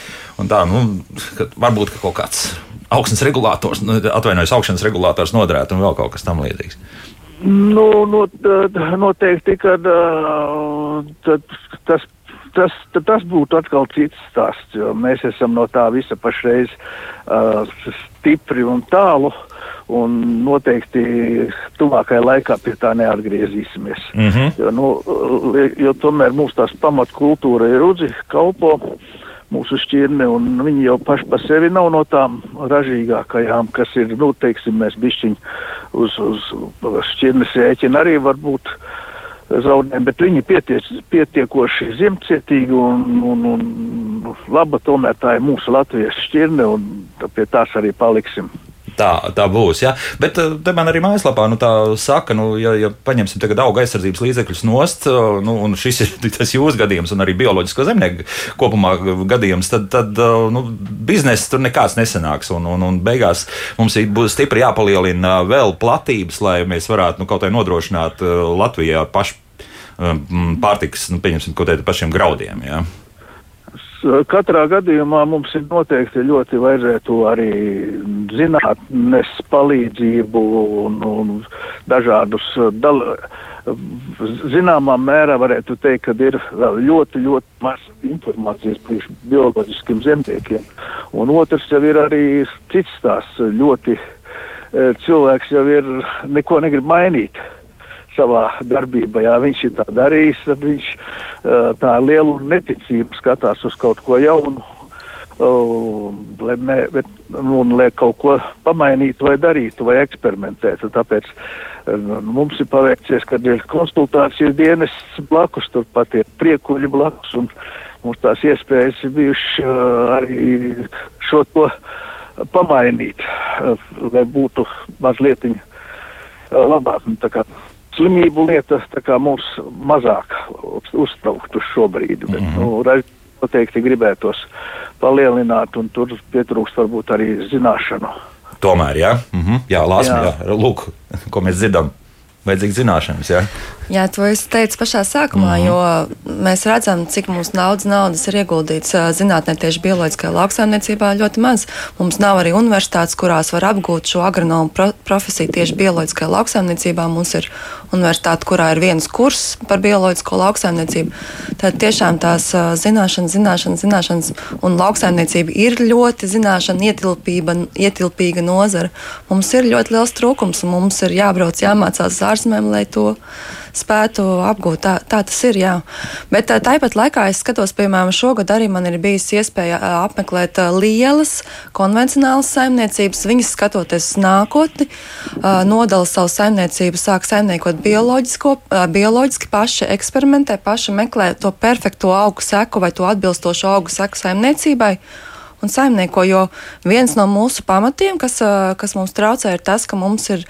Un tā, nu, ka varbūt ka kaut kāds augsnes regulators, nu, atvainojos, augšanas regulators nodrēt un vēl kaut kas tam līdzīgs. Nu, not, noteikti, ka tas, tas, tas būtu atkal cits stāsts, jo mēs esam no tā visa pašreiz uh, stipri un tālu. Un noteikti tuvākajā laikā pie tā neatgriezīsimies. Mm -hmm. jo, nu, jo tomēr mūsu tās pamatkultūra ir rudzi, kalpo. Uh, mūsu šķirne, un viņi jau paši par sevi nav no tām ražīgākajām, kas ir, nu, teiksim, mēs bišķiņ uz, uz šķirnes ēķina arī varbūt zaudējumi, bet viņi pietiek, pietiekoši ziemcietīgi un, un, un laba tomēr tā ir mūsu Latvijas šķirne, un pie tās arī paliksim. Tā, tā būs. Ja? Bet eh, te man arī mājaslapā nu, tā saka, nu, ja, ja paņemsim tagad auga aizsardzības līdzekļus nost, eh, nu, un šis ir tas jūsu gadījums, un arī bioloģisko zemnieku kopumā gadījums, tad, tad eh, nu, biznesa tur nekāds nesanāks. Un, un, un beigās mums būs stipri jāpalielina vēl platības, lai mēs varētu nu, kaut kā nodrošināt Latvijā pašu pārtikas, nu, pieņemsim, kaut kādiem pašiem graudiem. Ja? Katrā gadījumā mums ir noteikti ļoti vajadzētu arī zinātnes palīdzību un, un dažādus dal, zināmā mērā varētu teikt, ka ir vēl ļoti, ļoti maz informācijas par bioloģiskiem zemniekiem. Un otrs jau ir arī cits tās ļoti cilvēks jau ir neko negrib mainīt savā darbībā. Ja viņš ir tā darījis, tad viņš tā lielu neticību skatās uz kaut ko jaunu. Lai, mē, bet, nu, lai kaut ko pamainītu, vai darītu, vai eksperimentētu. Tāpēc uh, mums ir paveicies, ka ir konsultācijas dienas blakus, turpat ir priekuļi blakus, un mums tās iespējas ir bijušas arī šo to pamainīt, lai būtu mazliet labāk. Nu, slimību lietas mums mazāk uztrauktu šobrīd. Bet, mm -hmm. nu, noteikti gribētos palielināt, un tur pietrūkst varbūt arī zināšanu. Tomēr, jā, mm -hmm. jā Lāsmi, jā. jā, lūk, ko mēs dzirdam. Vajadzīgas zināšanas, jā. Jā, to es teicu pašā sākumā, mm -hmm. jo mēs redzam, cik mums daudz naudas ir ieguldīts zinātnē tieši bioloģiskajā lauksaimniecībā ļoti maz. Mums nav arī universitātes, kurās var apgūt šo agronomu pro profesiju tieši bioloģiskajā lauksaimniecībā. Mums ir universitāte, kurā ir viens kurs par bioloģisko lauksaimniecību. Tad tiešām tās zināšanas, zināšanas, zināšanas un lauksaimniecība ir ļoti zināšana ietilpība, ietilpīga nozara. Mums ir ļoti liels trūkums un mums ir jābrauc, jāmācās ārzemēm, lai to spētu apgūt. Tā, tā tas ir. Jā. Bet tāpat laikā es skatos, piemēram, šogad arī man ir bijusi iespēja apmeklēt lielas konvencionālas saimniecības. Viņas skatoties nākotni, nodala savu saimniecību, sāk saimniekot bioloģiski, paši eksperimentē, paši meklē to perfekto augu seku vai to atbilstošo augu seku saimniecībai un saimnieko. Jo viens no mūsu pamatiem, kas, kas mums traucē, ir tas, ka mums ir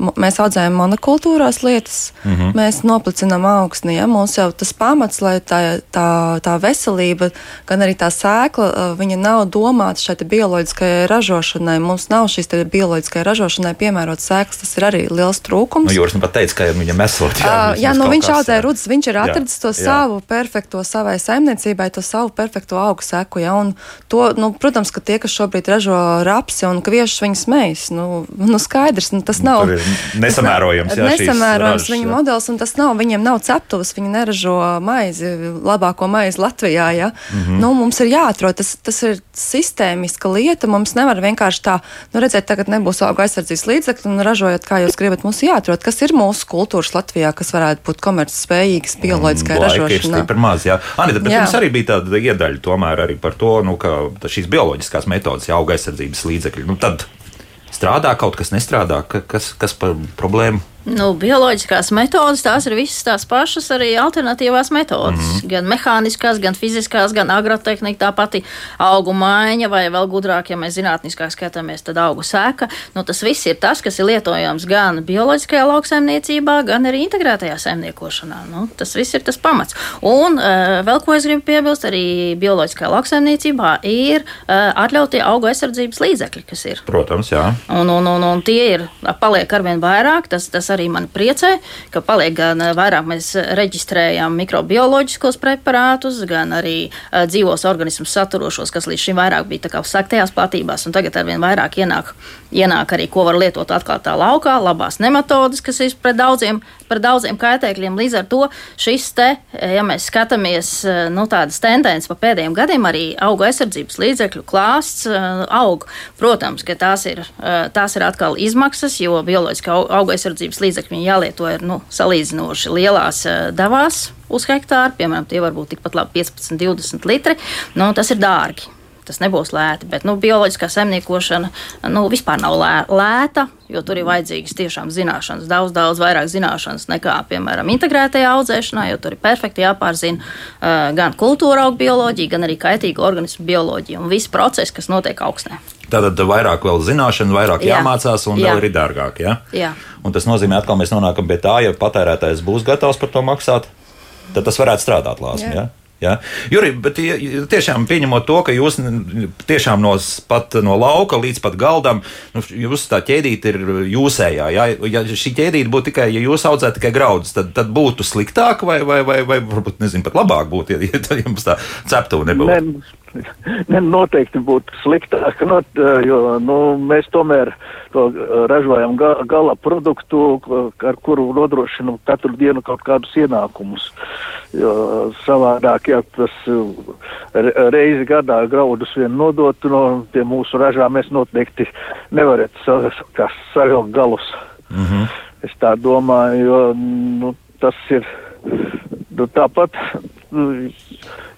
mēs audzējam monokultūrās lietas, mm -hmm. mēs noplicinām augsni. Ja? Mums jau tas pamats, lai tā, tā, tā veselība, gan arī tā sēkla, viņa nav domāta šai bioloģiskajai ražošanai. Mums nav šīs bioloģiskajai ražošanai piemērotas sēklas, tas ir arī liels trūkums. Nu, Jūras nu pat teica, ka viņam esot. Jā, uh, jā nu viņš audzēja rudas, viņš ir atradis jā, to jā. savu perfekto savai saimniecībai, to savu perfekto augu seku. Ja? Un to, nu, protams, ka tie, kas šobrīd ražo rapsi un kviešus, viņi smējas. Nu, nu skaidrs, nu, tas nav nesamērojams. Jā, nesamērojams viņu modelis, un tas nav, viņiem nav ceptuvas, viņi neražo maizi, labāko maizi Latvijā. Ja? Mm -hmm. nu, mums ir jāatrod, tas, tas ir sistēmiska lieta. Mums nevar vienkārši tā, nu, redzēt, tagad nebūs auga aizsardzības līdzekļi un ražojot, kā jūs gribat. Mums jāatrod, kas ir mūsu kultūras Latvijā, kas varētu būt komercspējīgas bioloģiskai mm, ražošanai. Ir maz, jā. Anita, bet jā. jums arī bija tāda iedaļa tomēr arī par to, nu, ka šīs bioloģiskās metodas, ja auga aizsardzības līdzekļi, nu, tad strādā, kaut kas nestrādā, kas, kas par problēmu? Nu, bioloģiskās metodes, tās ir visas tās pašas arī alternatīvās metodes. Mm -hmm. Gan mehāniskās, gan fiziskās, gan agrotehnika, tā pati augu maiņa, vai vēl gudrāk, ja mēs zinātniskāk skatāmies, tad augu sēka. Nu, tas viss ir tas, kas ir lietojams gan bioloģiskajā lauksaimniecībā, gan arī integrētajā saimniekošanā. Nu, tas viss ir tas pamats. Un uh, vēl ko es gribu piebilst, arī bioloģiskajā lauksaimniecībā ir uh, atļautie augu aizsardzības līdzekļi, kas ir. Protams, jā. Un, un, un, un tie ir, paliek arvien vairāk. Tas, tas arī mani priecē, ka paliek gan vairāk mēs reģistrējam mikrobioloģiskos preparātus, gan arī uh, dzīvos organismus saturošos, kas līdz šim vairāk bija saktajās platībās, un tagad arvien vairāk ienāk, ienāk arī, ko var lietot atklātā laukā, labās nematodas, kas ir pret daudziem, pret daudziem kaitēkļiem. Līdz ar to šis te, ja mēs skatāmies, eh, nu, tādas tendences pa pēdējiem gadiem, arī auga aizsardzības līdzekļu klāsts uh, aug. Protams, ka tās ir, tās ir atkal izmaksas, jo bioloģiskā auga aizsardzības līdzekļi jālieto ir nu, salīdzinoši lielās devās uz hektāru. Piemēram, tie var būt tikpat labi 15, 20 litri. Nu, tas ir dārgi. Tas nebūs lēti, bet nu, bioloģiskā saimniekošana nu, vispār nav lē, lēta, jo tur ir vajadzīgas tiešām zināšanas, daudz, daudz vairāk zināšanas nekā, piemēram, integrētajā audzēšanā, jo tur ir perfekti jāpārzina uh, gan kultūra auga bioloģija, gan arī kaitīga organismu bioloģija un visi procesi, kas notiek augstnē. Tātad vairāk vēl zināšanu, vairāk Jā. jāmācās un Jā. vēl ir dārgāk. Ja? Jā. Un tas nozīmē, ka mēs nonākam pie tā, ja patērētājs būs gatavs par to maksāt, tad tas varētu strādāt lāsmi. Ja? Ja? Juri, bet tiešām pieņemot to, ka jūs tiešām no, no lauka līdz pat galdam, nu, jūs tā ķēdīte ir jūsējā. Ja, ja šī ķēdīte būtu tikai, ja jūs audzētu tikai graudus, tad, tad būtu sliktāk vai, vai, vai, vai varbūt nezinu, pat labāk būtu, ja, ja jums tā ceptuve nebūtu. Ne. Noteikti būtu sliktāk, no, jo nu, mēs tomēr to ražojam ga, gala produktu, ar kuru nodrošinam katru dienu kaut kādus ienākumus. Jo savādāk, ja tas reizi gadā graudus vien nodot no pie mūsu ražā, mēs noteikti nevarētu sa, savilkt galus. Mm -hmm. Es tā domāju, jo nu, tas ir nu, tāpat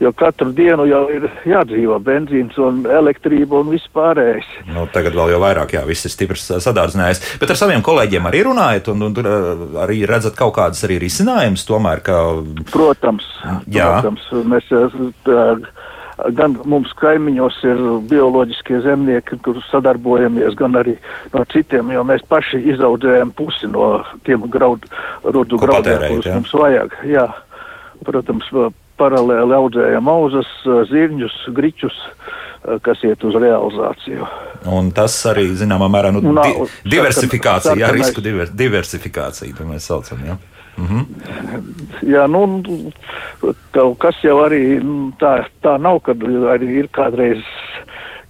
jo katru dienu jau ir jādzīvo benzīns un elektrība un viss pārējais. Nu, tagad vēl jau vairāk, jā, viss ir stiprs sadārdzinājis. Bet ar saviem kolēģiem arī runājat un, un tur arī redzat kaut kādas arī risinājumus tomēr, ka. Protams, jā. protams, mēs tā, gan mums kaimiņos ir bioloģiskie zemnieki, kur sadarbojamies, gan arī no citiem, jo mēs paši izaudzējam pusi no tiem graudu, rudu graudiem, kurus mums vajag. Jā. Protams, paralēli audzējam auzas, zirņus, griķus, kas iet uz realizāciju. Un tas arī, zināmā mērā, nu, di diversifikācija, jā, risku diver diversifikācija, tā mēs saucam. Jā. Mhm. Jā, nu, kaut kas jau arī tā, tā nav, kad arī ir kādreiz,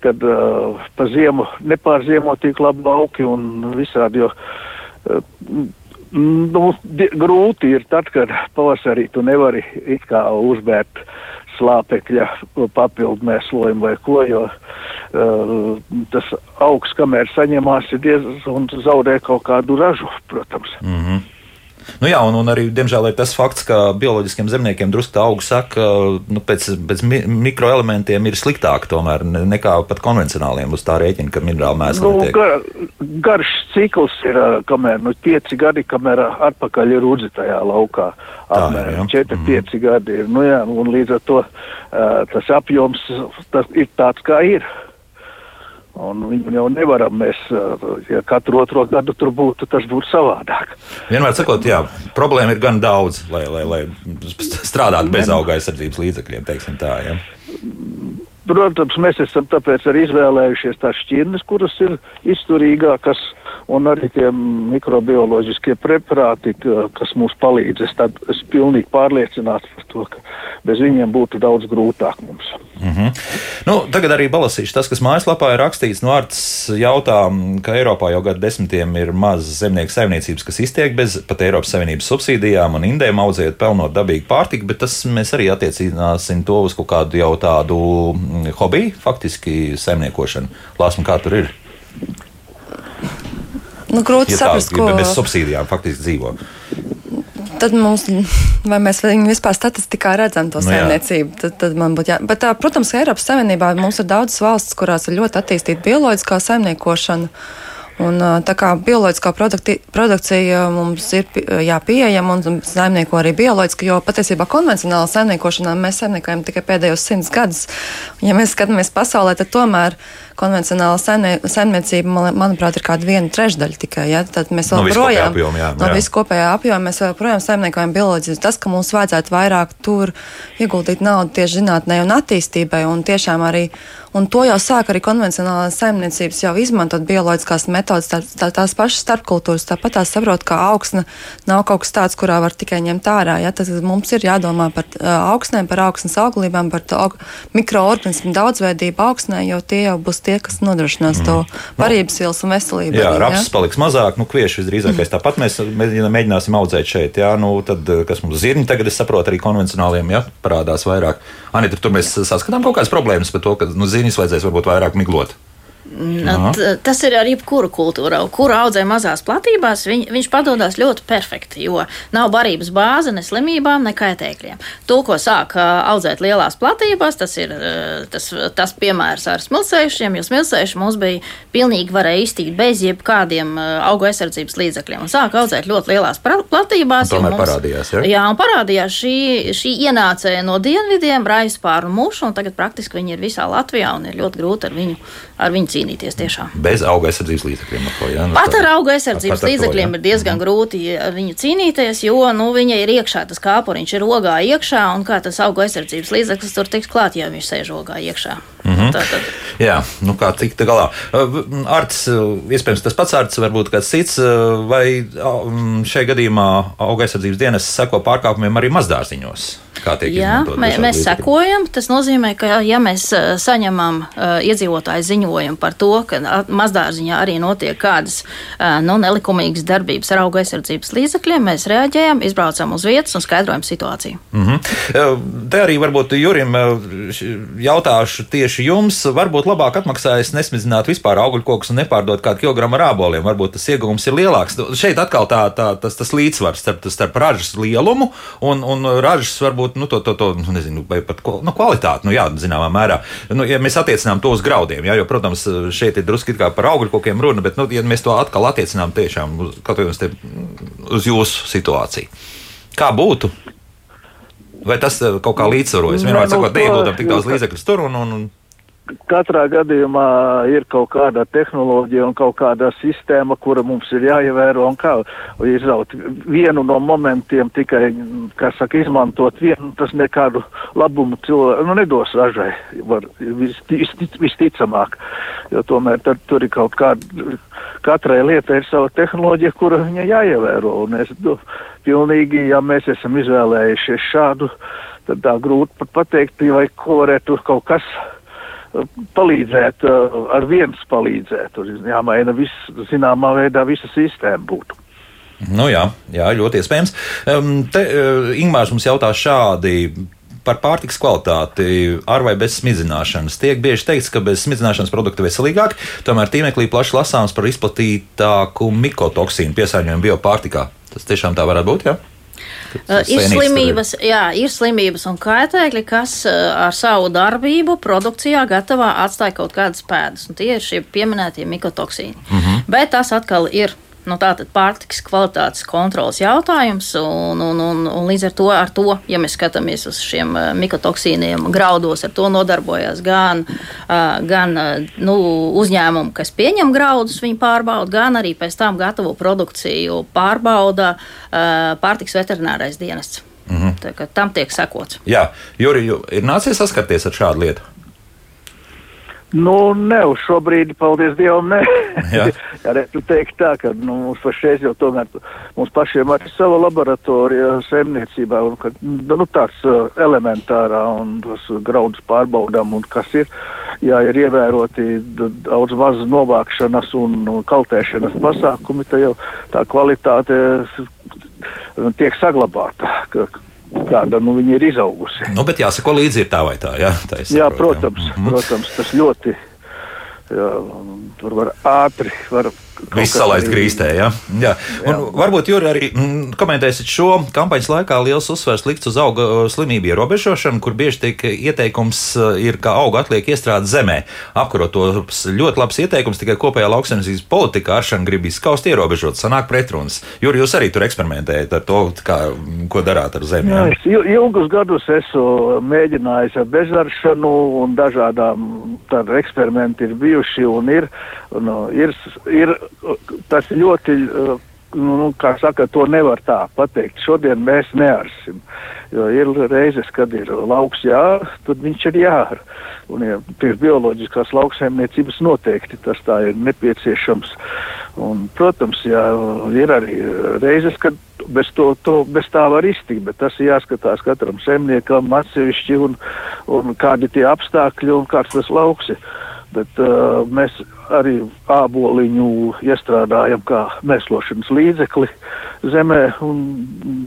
kad uh, pa ziemu nepārziemo tik labi lauki un visādi, jo uh, Nu, grūti ir tad, kad pavasarī tu nevari uzbērt slāpekļa papildu mēslojumu vai ko, jo uh, tas augsts, kamēr saņemās, ir diezgan un zaudē kaut kādu ražu, protams. Mm -hmm. Nu jā, un, un arī, diemžēl, ir tas fakts, ka bioloģiskiem zemniekiem drusku tā auga saka, nu, pēc, pēc mi mikroelementiem ir sliktāk tomēr nekā pat konvencionāliem uz tā rēķina, ka minerāli mēsli nu, gar, garš cikls ir, kamēr nu, pieci gadi, kamēr atpakaļ ir rudzi tajā laukā. Apmēram 4-5 mm. gadi ir. Nu, jā, un līdz ar to uh, tas apjoms tas ir tāds, kā ir. Un viņu jau nevaram mēs, ja katru otro gadu tur būtu, tas būtu savādāk. Vienmēr sakot, jā, problēma ir gan daudz, lai, lai, lai strādātu bez auga aizsardzības līdzekļiem, teiksim tā. Ja. Protams, mēs esam tāpēc arī izvēlējušies tās šķirnes, kuras ir izturīgākas, un arī tie mikrobioloģiskie preparāti, kas mums palīdz. Es, tad, es pilnīgi pārliecināts par to, ka bez viņiem būtu daudz grūtāk mums. Mm -hmm. nu, tagad arī balasīšu tas, kas mājaslapā ir rakstīts. Nu, Arts jautā, ka Eiropā jau gadu desmitiem ir maz zemnieku saimniecības, kas iztiek bez pat Eiropas Savienības subsīdijām un indēm audzējot pelnot dabīgu pārtiku, bet tas mēs arī attiecināsim to uz kaut kādu jau tādu mm, hobiju, faktiski saimniekošanu. Lāsmu, kā tur ir? Nu, grūti ja saprast, ko bez subsīdijām faktiski dzīvo. Tad mums, vai mēs vispār statistikā redzam to nu, saimniecību, tad, tad man būtu jā. Bet, tā, protams, ka Eiropas Savienībā mums ir daudzas valstis, kurās ir ļoti attīstīta bioloģiskā saimniekošana. Un, tā kā bioloģiskā produkti, produkcija mums ir jā, pieejama un saimnieko arī bioloģiski, jo patiesībā konvencionālā saimniekošanā mēs saimniekojam tikai pēdējos simts gadus. Ja mēs skatāmies pasaulē, tad tomēr konvencionāla saimniecība, manuprāt, ir kāda viena trešdaļa tikai. Ja? Tad mēs vēl projām no, jā, no visu kopējā apjoma mēs joprojām saimniekojam bioloģiski. Tas, ka mums vajadzētu vairāk tur ieguldīt naudu tieši zinātnē un attīstībai un tiešām arī. Un to jau sāk arī konvencionālās saimniecības, jau izmantot bioloģiskās metodas, tā, tā, tās pašas starpkultūras. Tāpat tās saprot, ka augsne nav kaut kas tāds, kurā var tikai ņemt ārā. Ja? Tad mums ir jādomā par augsnēm, par augsnes auglībām, par mikroorganismu daudzveidību augsnē, jo tie jau būs tie, kas nodrošinās mm. to parības vielas un veselību. Jā, rapsis ja? paliks mazāk, nu, kvieši visdrīzākais mm. tāpat mēs mēģināsim audzēt šeit. Jā, nu, tad, kas mums zirņi tagad, es saprotu, arī konvencionāliem jā, parādās vairāk. Anita, tur mēs saskatām kaut kādas problēmas par to, ka nu, zirņus vajadzēs varbūt vairāk miglot. At, tas ir ar jebkuru kultūru. Kuru audzē mazās platībās, viņ, viņš padodas ļoti perfekti, jo nav barības bāze ne slimībām, ne kaitēkļiem. To, ko sāk audzēt lielās platībās, tas ir tas, tas piemērs ar smilcējušiem, jo smilcējuši mums bija pilnīgi varēja iztīt bez jebkādiem augu aizsardzības līdzekļiem. Un sāk audzēt ļoti lielās platībās. Tomēr mums, parādījās, ja? Jā, un parādījās šī, šī ienācēja no dienvidiem, raizpāru mušu, un tagad praktiski viņi ir visā Latvijā un ir ļoti grūti ar viņu, ar viņu cīnīties cīnīties tiešām. Bez auga aizsardzības līdzekļiem. Ar ko, ja? nu, Pat ar auga aizsardzības līdzekļiem to, ja? ir diezgan mm. grūti ar viņu cīnīties, jo nu, viņai ir iekšā tas kāpuriņš, ir ogā iekšā, un kā tas auga aizsardzības līdzeklis tur tiks klāt, ja viņš sēž ogā iekšā. Mm -hmm. Tātad. Jā, nu kā tikt galā. Arts, iespējams, tas pats arts, varbūt kāds cits, vai šajā gadījumā auga aizsardzības dienas seko pārkāpumiem arī mazdārziņos? Jā, mē, mēs sekojam. Tas nozīmē, ka ja mēs saņemam uh, iedzīvotāju ziņojumu par to, ka mazdārziņā arī notiek kādas nu, nelikumīgas darbības ar auga aizsardzības līdzekļiem, mēs reaģējam, izbraucam uz vietas un skaidrojam situāciju. Mm -hmm. Te arī varbūt Jurim jautāšu tieši jums. Varbūt labāk atmaksājas nesmidzināt vispār augļkokus un nepārdot kādu kilogramu ar āboliem. Varbūt tas ieguvums ir lielāks. Šeit atkal tā, tā, tas, tas līdzsvars starp, starp ražas lielumu un, un ražas varbūt nu, to, to, to nu, nezinu, vai pat nu, kvalitāti, nu, jā, zināmā mērā. Nu, ja mēs attiecinām to uz graudiem, jā, jo, protams, šeit ir drusku par augļu kokiem runa, bet, nu, ja mēs to atkal attiecinām tiešām uz, te, uz jūsu situāciju, kā būtu? Vai tas eh, kaut kā līdzsvarojas? Vienmēr sakot, neieguldam tik daudz līdzekļu tur un, un, un katrā gadījumā ir kaut kāda tehnoloģija un kaut kāda sistēma, kura mums ir jāievēro un kā izraut vienu no momentiem tikai, kā saka, izmantot vienu, tas nekādu labumu cilvēku, nu, nedos ražai, var vistic, visticamāk, jo tomēr tad tur ir kaut kāda, katrai lietai ir sava tehnoloģija, kura viņa jāievēro, un es, nu, pilnīgi, ja mēs esam izvēlējušies šādu, tad tā grūti pat pateikt, vai ko varētu kaut kas palīdzēt, eh, ar viens palīdzēt. Tur jāmaina viss, zināmā veidā visa sistēma būtu. Nu jā, jā, ļoti iespējams. Um, te uh, Ingmārs mums jautā šādi. Par pārtiks kvalitāti ar vai bez smidzināšanas. Tiek bieži teikts, ka bez smidzināšanas produkti veselīgāk, tomēr tīmeklī plaši lasāms par izplatītāku mikotoksīnu piesārņojumu biopārtikā. Tas tiešām tā varētu būt, jā? Ja? Uh, ir slimības, jā, ir slimības un kaitēkļi, kas uh, ar savu darbību produkcijā gatavā atstāja kaut kādas pēdas. Tie ir šie pieminētie mikotoksīni. Mm -hmm. Bet tas atkal ir Nu, Tātad pārtikas kvalitātes kontrolas jautājums, un, un, un, un līdz ar to, ar to, ja mēs skatāmies uz šiem eh, mikotoksīniem graudos, ar to nodarbojas gan, eh, gan eh, nu, uzņēmumi, kas pieņem graudus, viņi pārbauda, gan arī pēc tam gatavo produkciju pārbauda pārtikas veterinārais dienests. Mm -hmm. Tam tiek sekots. Jā, Jurija, ir nācies saskarties ar šādu lietu? Nu, ne uz šo brīdi, paldies Dievam. Jā, varētu teikt tā, ka nu, mums pašreiz jau tomēr mums pašiem ir sava laboratorija saimniecībā, un ka, nu, tāds uh, elementārā un tos graudus pārbaudām, un kas ir, jā, ir ievēroti daudz mazu novākšanas un, un kaltēšanas pasākumi, tad jau tā kvalitāte tiek saglabāta. Ka, kāda nu, viņa ir izaugusi. Nu, bet jāsako līdzi ir tā vai tā. Jā, tā jā protams, jā. protams, tas ļoti jā, tur var ātri var Viss salaist grīstē, ja? jā. Un jā. Varbūt Juri arī mm, komentēsiet šo kampaņas laikā liels uzsvers likts uz auga uh, slimību ierobežošanu, kur bieži tiek ieteikums uh, ir, ka auga atliek iestrādāt zemē. Apkarot tos ļoti labs ieteikums, tikai kopējā lauksaimniecības politikā aršana grib izskaust ierobežot, sanāk pretrunas. Juri, jūs arī tur eksperimentējat ar to, kā, ko darāt ar zemi. Jā, es ilgus gadus esmu mēģinājis ar bezaršanu un dažādām tādu eksperimentu ir bijuši un ir, un, ir, ir tas ļoti, uh, nu, nu, kā saka, to nevar tā pateikt. Šodien mēs nearsim. Jo ir reizes, kad ir lauks jār, tad viņš ir jār. Un ja, pie bioloģiskās lauksaimniecības noteikti tas tā ir nepieciešams. Un, protams, jā, ir arī reizes, kad bez, to, to, bez tā var iztikt, bet tas ir jāskatās katram saimniekam atsevišķi un, un kādi tie apstākļi un kāds tas lauks ir. Bet uh, mēs arī āboliņu iestrādājam kā mēslošanas līdzekli zemē, un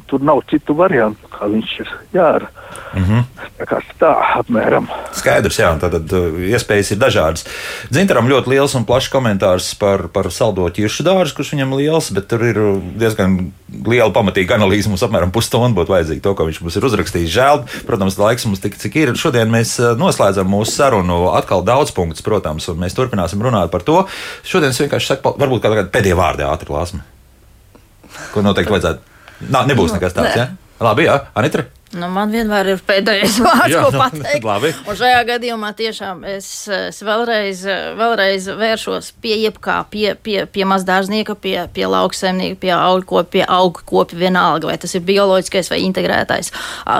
tur nav citu variantu, kā viņš ir jādara. Mm -hmm. Tā kā tā apmēram. Skaidrs, jā, tātad uh, iespējas ir dažādas. Dzintaram ļoti liels un plašs komentārs par, par saldo ķiršu dārzu, kurš viņam liels, bet tur ir diezgan liela pamatīga analīze. Mums apmēram pusstundu būtu vajadzīga to, ko viņš mums ir uzrakstījis. Žēl, protams, laiks mums tik, cik ir. Šodien mēs uh, noslēdzam mūsu sarunu atkal daudz punktus, protams, un mēs turpināsim runāt par to. Šodien es vienkārši saku, varbūt kādā pēdējā vārdā ātri lāsmi. Ko noteikti vajadzētu. Nā, nebūs nekas tāds, jā? Ja? Labi, jā, Anitra. Nu, man vienmēr ir pēdējais vārds, Jā, ko nu, pateikt. Labi. Un šajā gadījumā tiešām es, es vēlreiz, vēlreiz vēršos pie jebkā, pie, pie, pie mazdārznieka, pie, pie lauksaimnieka, pie augkopa, pie augkopa vienalga, vai tas ir bioloģiskais vai integrētais.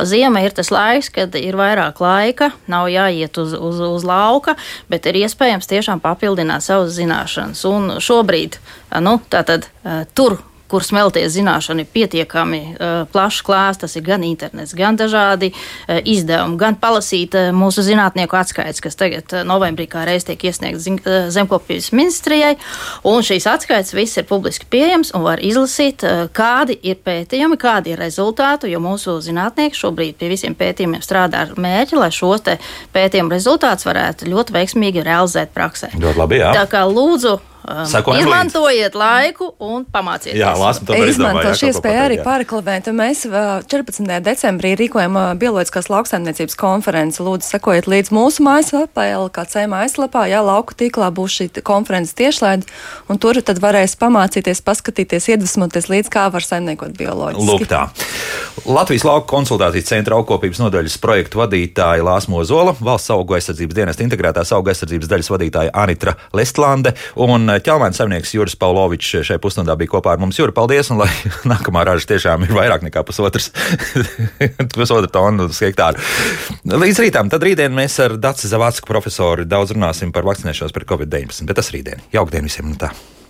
Ziema ir tas laiks, kad ir vairāk laika, nav jāiet uz, uz, uz lauka, bet ir iespējams tiešām papildināt savas zināšanas. Un šobrīd, nu, tātad tur kur smelties zināšana ir pietiekami uh, plašs klāsts. Tas ir gan internets, gan dažādi uh, izdevumi, gan palasīt uh, mūsu zinātnieku atskaites, kas tagad uh, novembrī kā reiz tiek iesniegts uh, zemkopības ministrijai. Un šīs atskaites viss ir publiski pieejams un var izlasīt, uh, kādi ir pētījumi, kādi ir rezultāti, jo mūsu zinātnieki šobrīd pie visiem pētījumiem strādā ar mērķi, lai šos pētījumu rezultātus varētu ļoti veiksmīgi realizēt praksē. Ļoti labi, jā. Tā kā lūdzu Um, izmantojiet līdzi. laiku un pamācieties. Jā, lāsmu to izmantošu iespēju arī pārreklamēt. Mēs 14. decembrī rīkojam bioloģiskās lauksaimniecības konferenci. Lūdzu, sekojiet līdz mūsu mājaslapā, LKC mājaslapā. Jā, lauku tīklā būs šī konferences tiešlaide, un tur tad varēs pamācīties, paskatīties, iedvesmoties līdz kā var saimniekot bioloģiski. Lūk tā. Latvijas lauku konsultācijas centra augkopības nodaļas projektu vadītāja Lāsmo Zola, valsts augu aizsardzības dienesta integrētās augu aizsardzības daļas vadītāja Anitra Lestlande un ķelmēns saimnieks Juris Paulovičs šajā pusstundā bija kopā ar mums. Juri, paldies! Un lai nākamā raža tiešām ir vairāk nekā pusotrs, pusotra tonu uz hektāru. Līdz rītam, tad rītdien mēs ar Daci Zavacku profesoru daudz runāsim par vakcinēšanos pret Covid-19, bet tas rītdien. Jauktdien visiem! Nu tā.